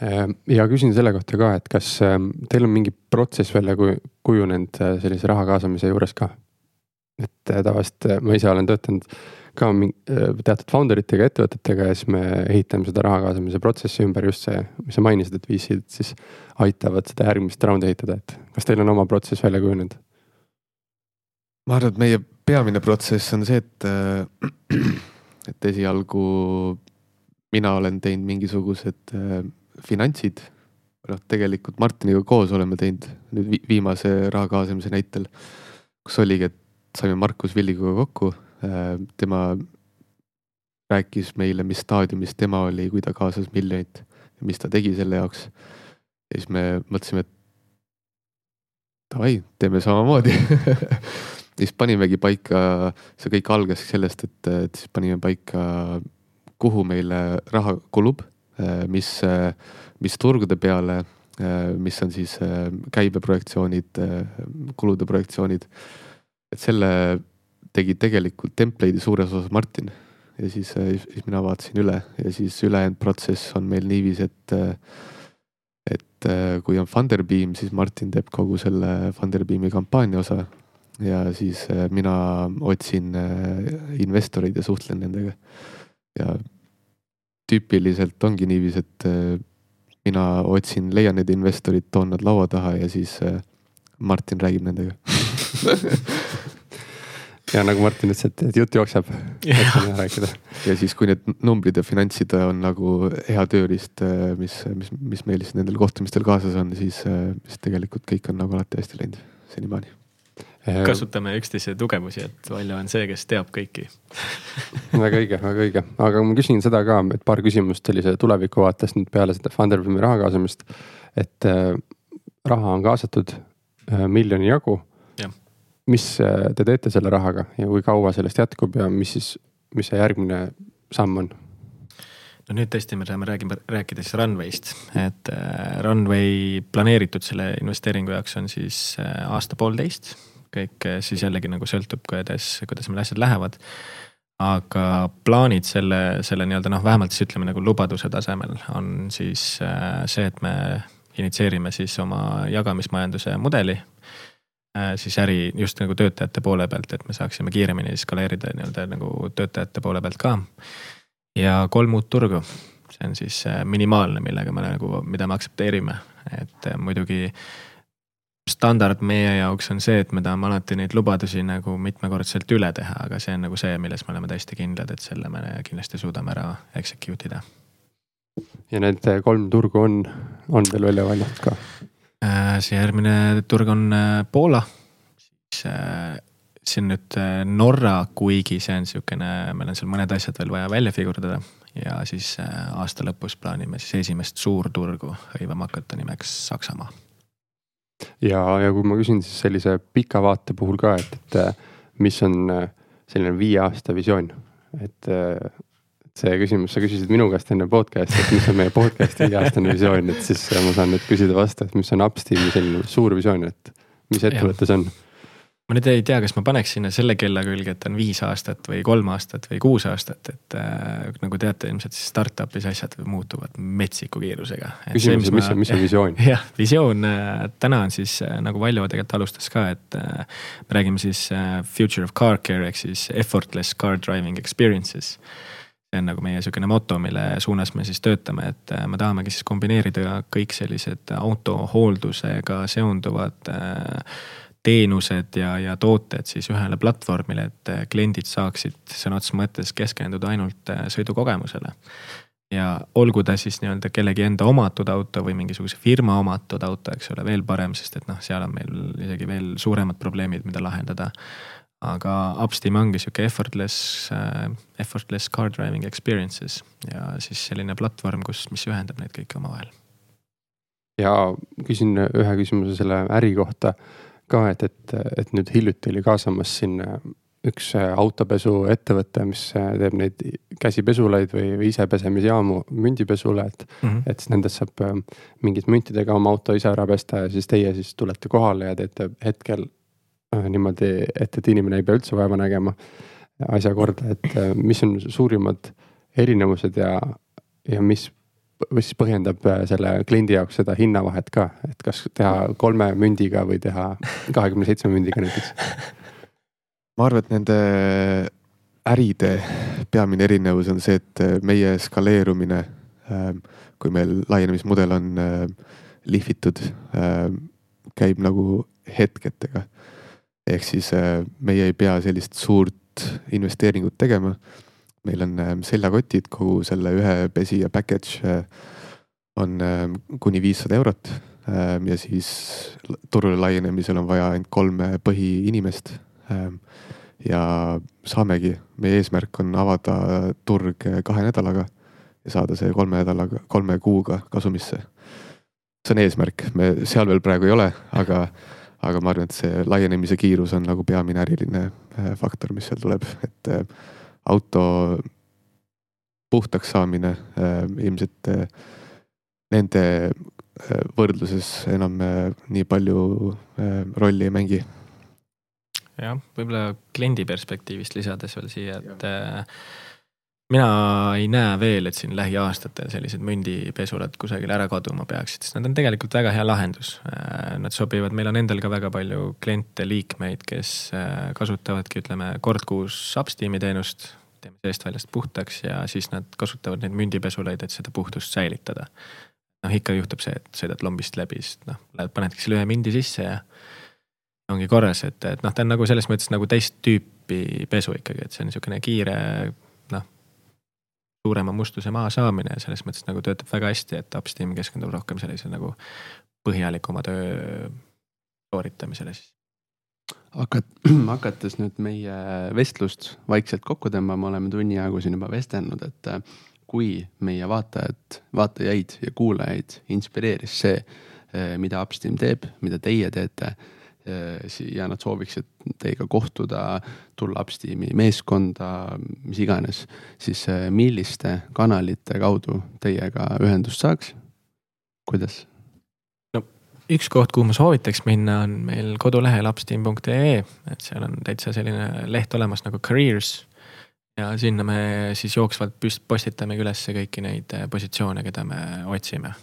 Äh, ja küsin selle kohta ka, et kas ähm, teil on mingi protsess välja kujunenud sellise raha kaasamise juures ka? et tavaliselt ma ise olen töötanud ka teatud founder itega, ettevõtetega ja siis me ehitame seda raha kaasamise protsessi ümber just see, mis sa mainisid, et VC-d siis aitavad seda järgmist raundi ehitada, et kas teil on oma protsess välja kujunenud? ma arvan, et meie peamine protsess on see, et, äh, et esialgu mina olen teinud mingisugused äh, finantsid. noh, tegelikult Martiniga koos oleme teinud nüüd viimase raha kaasamise näitel, kus oligi, et saime Markus Villiga kokku, tema rääkis meile, mis staadiumis tema oli, kui ta kaasas miljonit ja mis ta tegi selle jaoks. ja siis me mõtlesime, et davai, teeme samamoodi siis panimegi paika, see kõik algas sellest, et, et siis panime paika, kuhu meile raha kulub, mis, mis turgude peale, mis on siis käibeprojektsioonid, kulude projektsioonid. et selle tegi tegelikult template'i suures osas Martin. Ja siis, siis mina vaatasin üle ja siis ülejäänud protsess on meil niiviisi, et et kui on Funderbeam, siis Martin teeb kogu selle Funderbeami kampaania osa. Ja siis äh, mina otsin äh, investoreid ja suhtlen nendega. ja tüüpiliselt ongi niiviisi, et äh, mina otsin, leian need investorid, toon nad laua taha ja siis Martin räägib nendega ja nagu Martin ütles, et, et jutt jookseb, ja siis, kui need numbrid ja finantsid on nagu hea tööriist, mis, mis, mis meil siis nendel kohtumistel kaasas on, siis, siis tegelikult kõik on nagu alati hästi läinud senimaani. Ehm, kasutame üksteise tugevusi, et Valjo on see, kes teab kõiki. Väga õige, väga õige, aga ma küsin seda ka, et paar küsimust sellise tuleviku vaatest nüüd peale seda Funderbeami raha kaasamist. et äh, raha on kaasatud äh, miljoni jagu. Mis äh, te teete selle rahaga ja kui kaua sellest jätkub ja mis siis, mis see järgmine samm on? no nüüd tõesti me saame räägime, rääkida siis Runway'st, et äh, Runway planeeritud selle investeeringu jaoks on siis äh, aasta-poolteist kõik siis jällegi nagu sõltub, kuidas, kuidas meil asjad lähevad. aga plaanid selle, selle nii-öelda noh, vähemalt siis ütleme nagu lubaduse tasemel on siis see, et me initsieerime siis oma jagamismajanduse mudeli. Siis äri just nagu töötajate poole pealt, et me saaksime kiiremini skaleerida nii-öelda nagu töötajate poole pealt ka. ja kolm uut turgu, see on siis äh, minimaalne, millega me nagu, mida me aktsepteerime, et äh, muidugi standard meie jaoks on see, et me tahame alati neid lubadusi nagu mitmekordselt üle teha, aga see on nagu see, milles me oleme täiesti kindlad, et selle me kindlasti suudame ära execute ida. ja need kolm turgu on, on teil välja valitud ka? Äh, see järgmine turg on äh, Poola, siis äh, see on nüüd Norra, kuigi see on sihukene, meil on seal mõned asjad veel vaja välja figurdada ja siis aasta lõpus plaanime siis esimest suurturgu hõivama hakata nimeks Saksamaa. Ja, ja kui ma küsin siis sellise pika vaate puhul ka, et, et mis on selline viie aasta visioon, et see küsimus, sa küsisid minu käest enne podcast'i, et mis on meie podcast'i viieaastane visioon, et siis ma saan nüüd küsida vastu, et mis on Upsteami selline suur visioon, et mis ettevõte see on ma nüüd ei tea, kas ma paneks sinna selle kella külge, et on viis aastat või kolm aastat või kuus aastat, et äh, nagu teate, ilmselt siis startup'is asjad muutuvad metsiku kiirusega. küsimus, mis on, mis on visioon? jah, visioon äh, täna on siis äh, nagu Valjo tegelikult alustas ka, et äh, me räägime siis äh, future of car care ehk siis effortless car driving experiences see on nagu meie sihukene moto, mille suunas me siis töötame, et äh, me tahamegi siis kombineerida kõik sellised autohooldusega seonduvad äh, teenused ja, ja tooted siis ühele platvormile, et äh, kliendid saaksid sõna otseses mõttes keskenduda ainult sõidukogemusele. ja olgu ta siis nii-öelda kellegi enda omatud auto või mingisuguse firma omatud auto, eks ole, veel parem, sest et noh, seal on meil isegi veel suuremad probleemid, mida lahendada. Aga Upsteam ongi sihuke effortless uh,, effortless car driving experiences ja siis selline platvorm, kus, mis ühendab neid kõiki omavahel. ja küsin ühe küsimuse selle äri kohta ka, et, et, et nüüd hiljuti oli kaasamas sinna üks äh, autopesuettevõte, mis äh, teeb neid käsipesulaid või, või isepesemisjaamu mündipesule, et mm. -hmm. et siis nendest saab äh, mingite müntidega oma auto ise ära pesta ja siis teie siis tulete kohale ja teete hetkel niimoodi, et, et inimene ei pea üldse vaeva nägema asja korda, et mis on suurimad erinevused ja, ja mis siis põhjendab äh, selle kliendi jaoks seda hinnavahet ka, et kas teha kolme mündiga või teha kahekümne seitsme mündiga näiteks? ma arvan, et nende äride peamine erinevus on see, et äh, meie skaleerumine, ähm, kui meil laienemismudel on äh, lihvitud, ähm, käib nagu hetketega. Ehk siis meie ei pea sellist suurt investeeringut tegema meil on ähm, seljakotid, kogu selle ühe pesija package äh, on ähm, kuni viissada eurot. Ähm, ja siis turule laienemisel on vaja ainult kolme põhiinimest. ja saamegi, meie eesmärk on avada turg kahe nädalaga ja saada see kolme nädalaga, kolme kuuga kasumisse. see on eesmärk, me seal veel praegu ei ole, aga, aga ma arvan, et see laienemise kiirus on nagu peamine äriline äh, faktor, mis seal tuleb, et äh, auto puhtaks saamine äh, ilmselt nende võrdluses enam nii palju rolli ei mängi jah, võib-olla kliendi perspektiivist lisades veel siia, et ja. Mina ei näe veel, et siin lähiaastatel sellised mündipesulad kusagil ära kaduma peaksid, sest nad on tegelikult väga hea lahendus. Nad sobivad, meil on endal ka väga palju kliente, liikmeid, kes kasutavadki, ütleme kord kuus Upsteami teenust. teeme seestväljast puhtaks ja siis nad kasutavad neid mündipesulaid, et seda puhtust säilitada. noh, ikka juhtub see, et sõidad lombist läbi, siis noh, lähed panedki selle ühe mündi sisse ja ongi korras, et, et noh, ta on nagu selles mõttes nagu teist tüüpi pesu ikkagi, et see on niisugune kiire suurema mustuse maha saamine ja selles mõttes nagu töötab väga hästi, et Upsteam keskendub rohkem sellise nagu põhjalikuma töö sooritamisele siis. hakat-, hakates nüüd meie vestlust vaikselt kokku tõmbama, oleme tunni ajagu siin juba vestelnud, et äh, kui meie vaatajad, vaatajaid ja kuulajaid inspireeris see, äh, mida Upsteam teeb, mida teie teete ja nad sooviksid teiega kohtuda, tulla Upsteami meeskonda, mis iganes, siis äh, milliste kanalite kaudu teiega ühendust saaks? kuidas? no üks koht, kuhu ma soovitaks minna, on meil kodulehel upsteam.ee, et seal on täitsa selline leht olemas nagu careers. ja sinna me siis jooksvalt postitamegi üles kõiki neid äh, positsioone, keda me otsime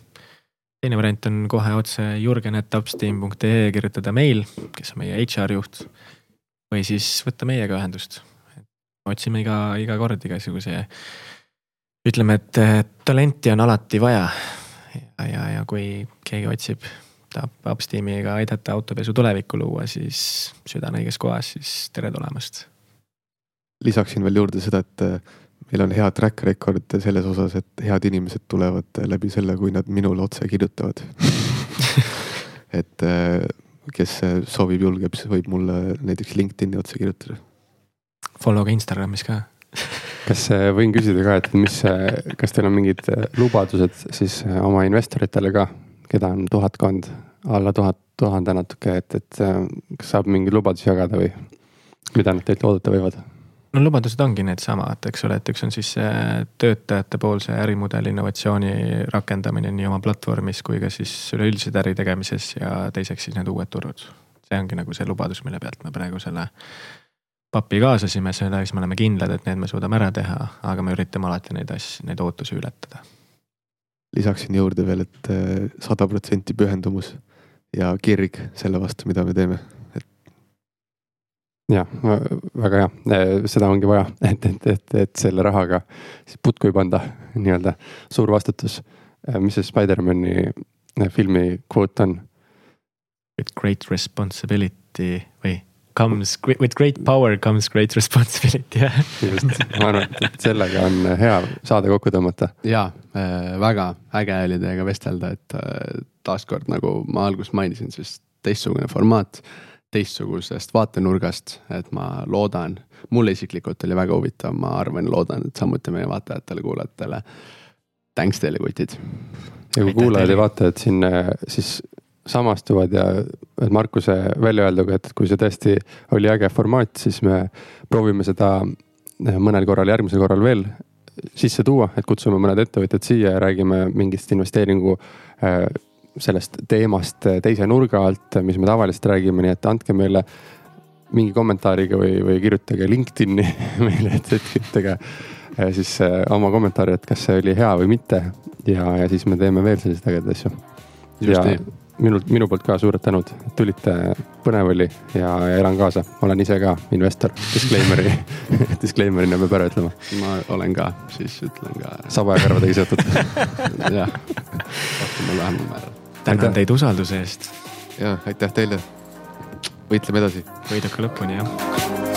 teine variant on kohe otse jurgen.upsteam.ee kirjutada meil, kes on meie HR juht. või siis võtta meiega ühendust. otsime iga, iga kord igasuguse, ütleme, et talenti on alati vaja. ja, ja, ja kui keegi otsib, tahab Upsteamiga aidata autopesu tulevikku luua, siis süda on õiges kohas, siis tere tulemast. lisaksin veel juurde seda, et meil on hea track record selles osas, et head inimesed tulevad läbi selle, kui nad minule otse kirjutavad et äh, kes soovib, julgeb, siis võib mulle näiteks LinkedIn'i otse kirjutada. Follow ka Instagramis ka kas äh, võin küsida ka, et mis, äh, kas teil on mingid lubadused siis oma investoritele ka, keda on tuhatkond, alla tuhat, tuhande natuke, et, et kas saab mingeid lubadusi jagada või mida nad teilt oodata võivad? No lubadused ongi needsamad, eks ole, et üks on siis see töötajate poolse ärimudeli innovatsiooni rakendamine nii oma platvormis kui ka siis üleüldiselt äri tegemises ja teiseks siis need uued turud. see ongi nagu see lubadus, mille pealt me praegu selle papi kaasasime, selleks me oleme kindlad, et need me suudame ära teha, aga me üritame alati neid asju, neid ootusi ületada. lisaksin juurde veel et, et eh, sada protsenti pühendumus ja kirg selle vastu, mida me teeme jah, väga hea, äh, seda ongi vaja, et, et, et, et selle rahaga siis putku ei panda, nii-öelda suur vastutus. Äh, mis see Spider-man'i äh, filmi kvoot on? With great responsibility või comes, with great power comes great responsibility, jah. just, ma arvan, et sellega on hea saade kokku tõmmata. ja väga äge oli teiega vestelda, et taaskord nagu ma alguses mainisin, siis teistsugune formaat teistsugusest vaatenurgast, et ma loodan, mulle isiklikult oli väga huvitav, ma arvan loodan, et samuti meie vaatajatele-kuulajatele. Thanks teile, kutid. ja kui kuulajad ja vaatajad siin siis samastuvad ja Markuse väljaöelduga, et kui see tõesti oli äge formaat, siis me proovime seda mõnel korral, järgmisel korral veel sisse tuua, et kutsume mõned ettevõtjad siia ja räägime mingist investeeringu sellest teemast teise nurga alt, mis me tavaliselt räägime, nii et andke meile mingi kommentaariga või, või kirjutage LinkedIn'i meile, et, et kirjutage siis äh, oma kommentaari, et kas see oli hea või mitte. ja, ja siis me teeme veel selliseid ägedaid asju. ja nii. minult, minu poolt ka suured tänud, et tulite, põnev oli ja, ja elan kaasa, olen ise ka investor, disclaimer'i disclaimer'ina peab ära ütlema. ma olen ka, siis ütlen ka. saba ja karvadega seotud jah, rohkem või vähemal määral tänan teid usalduse eest. ja aitäh teile. võitleme edasi. võiduka lõpuni jah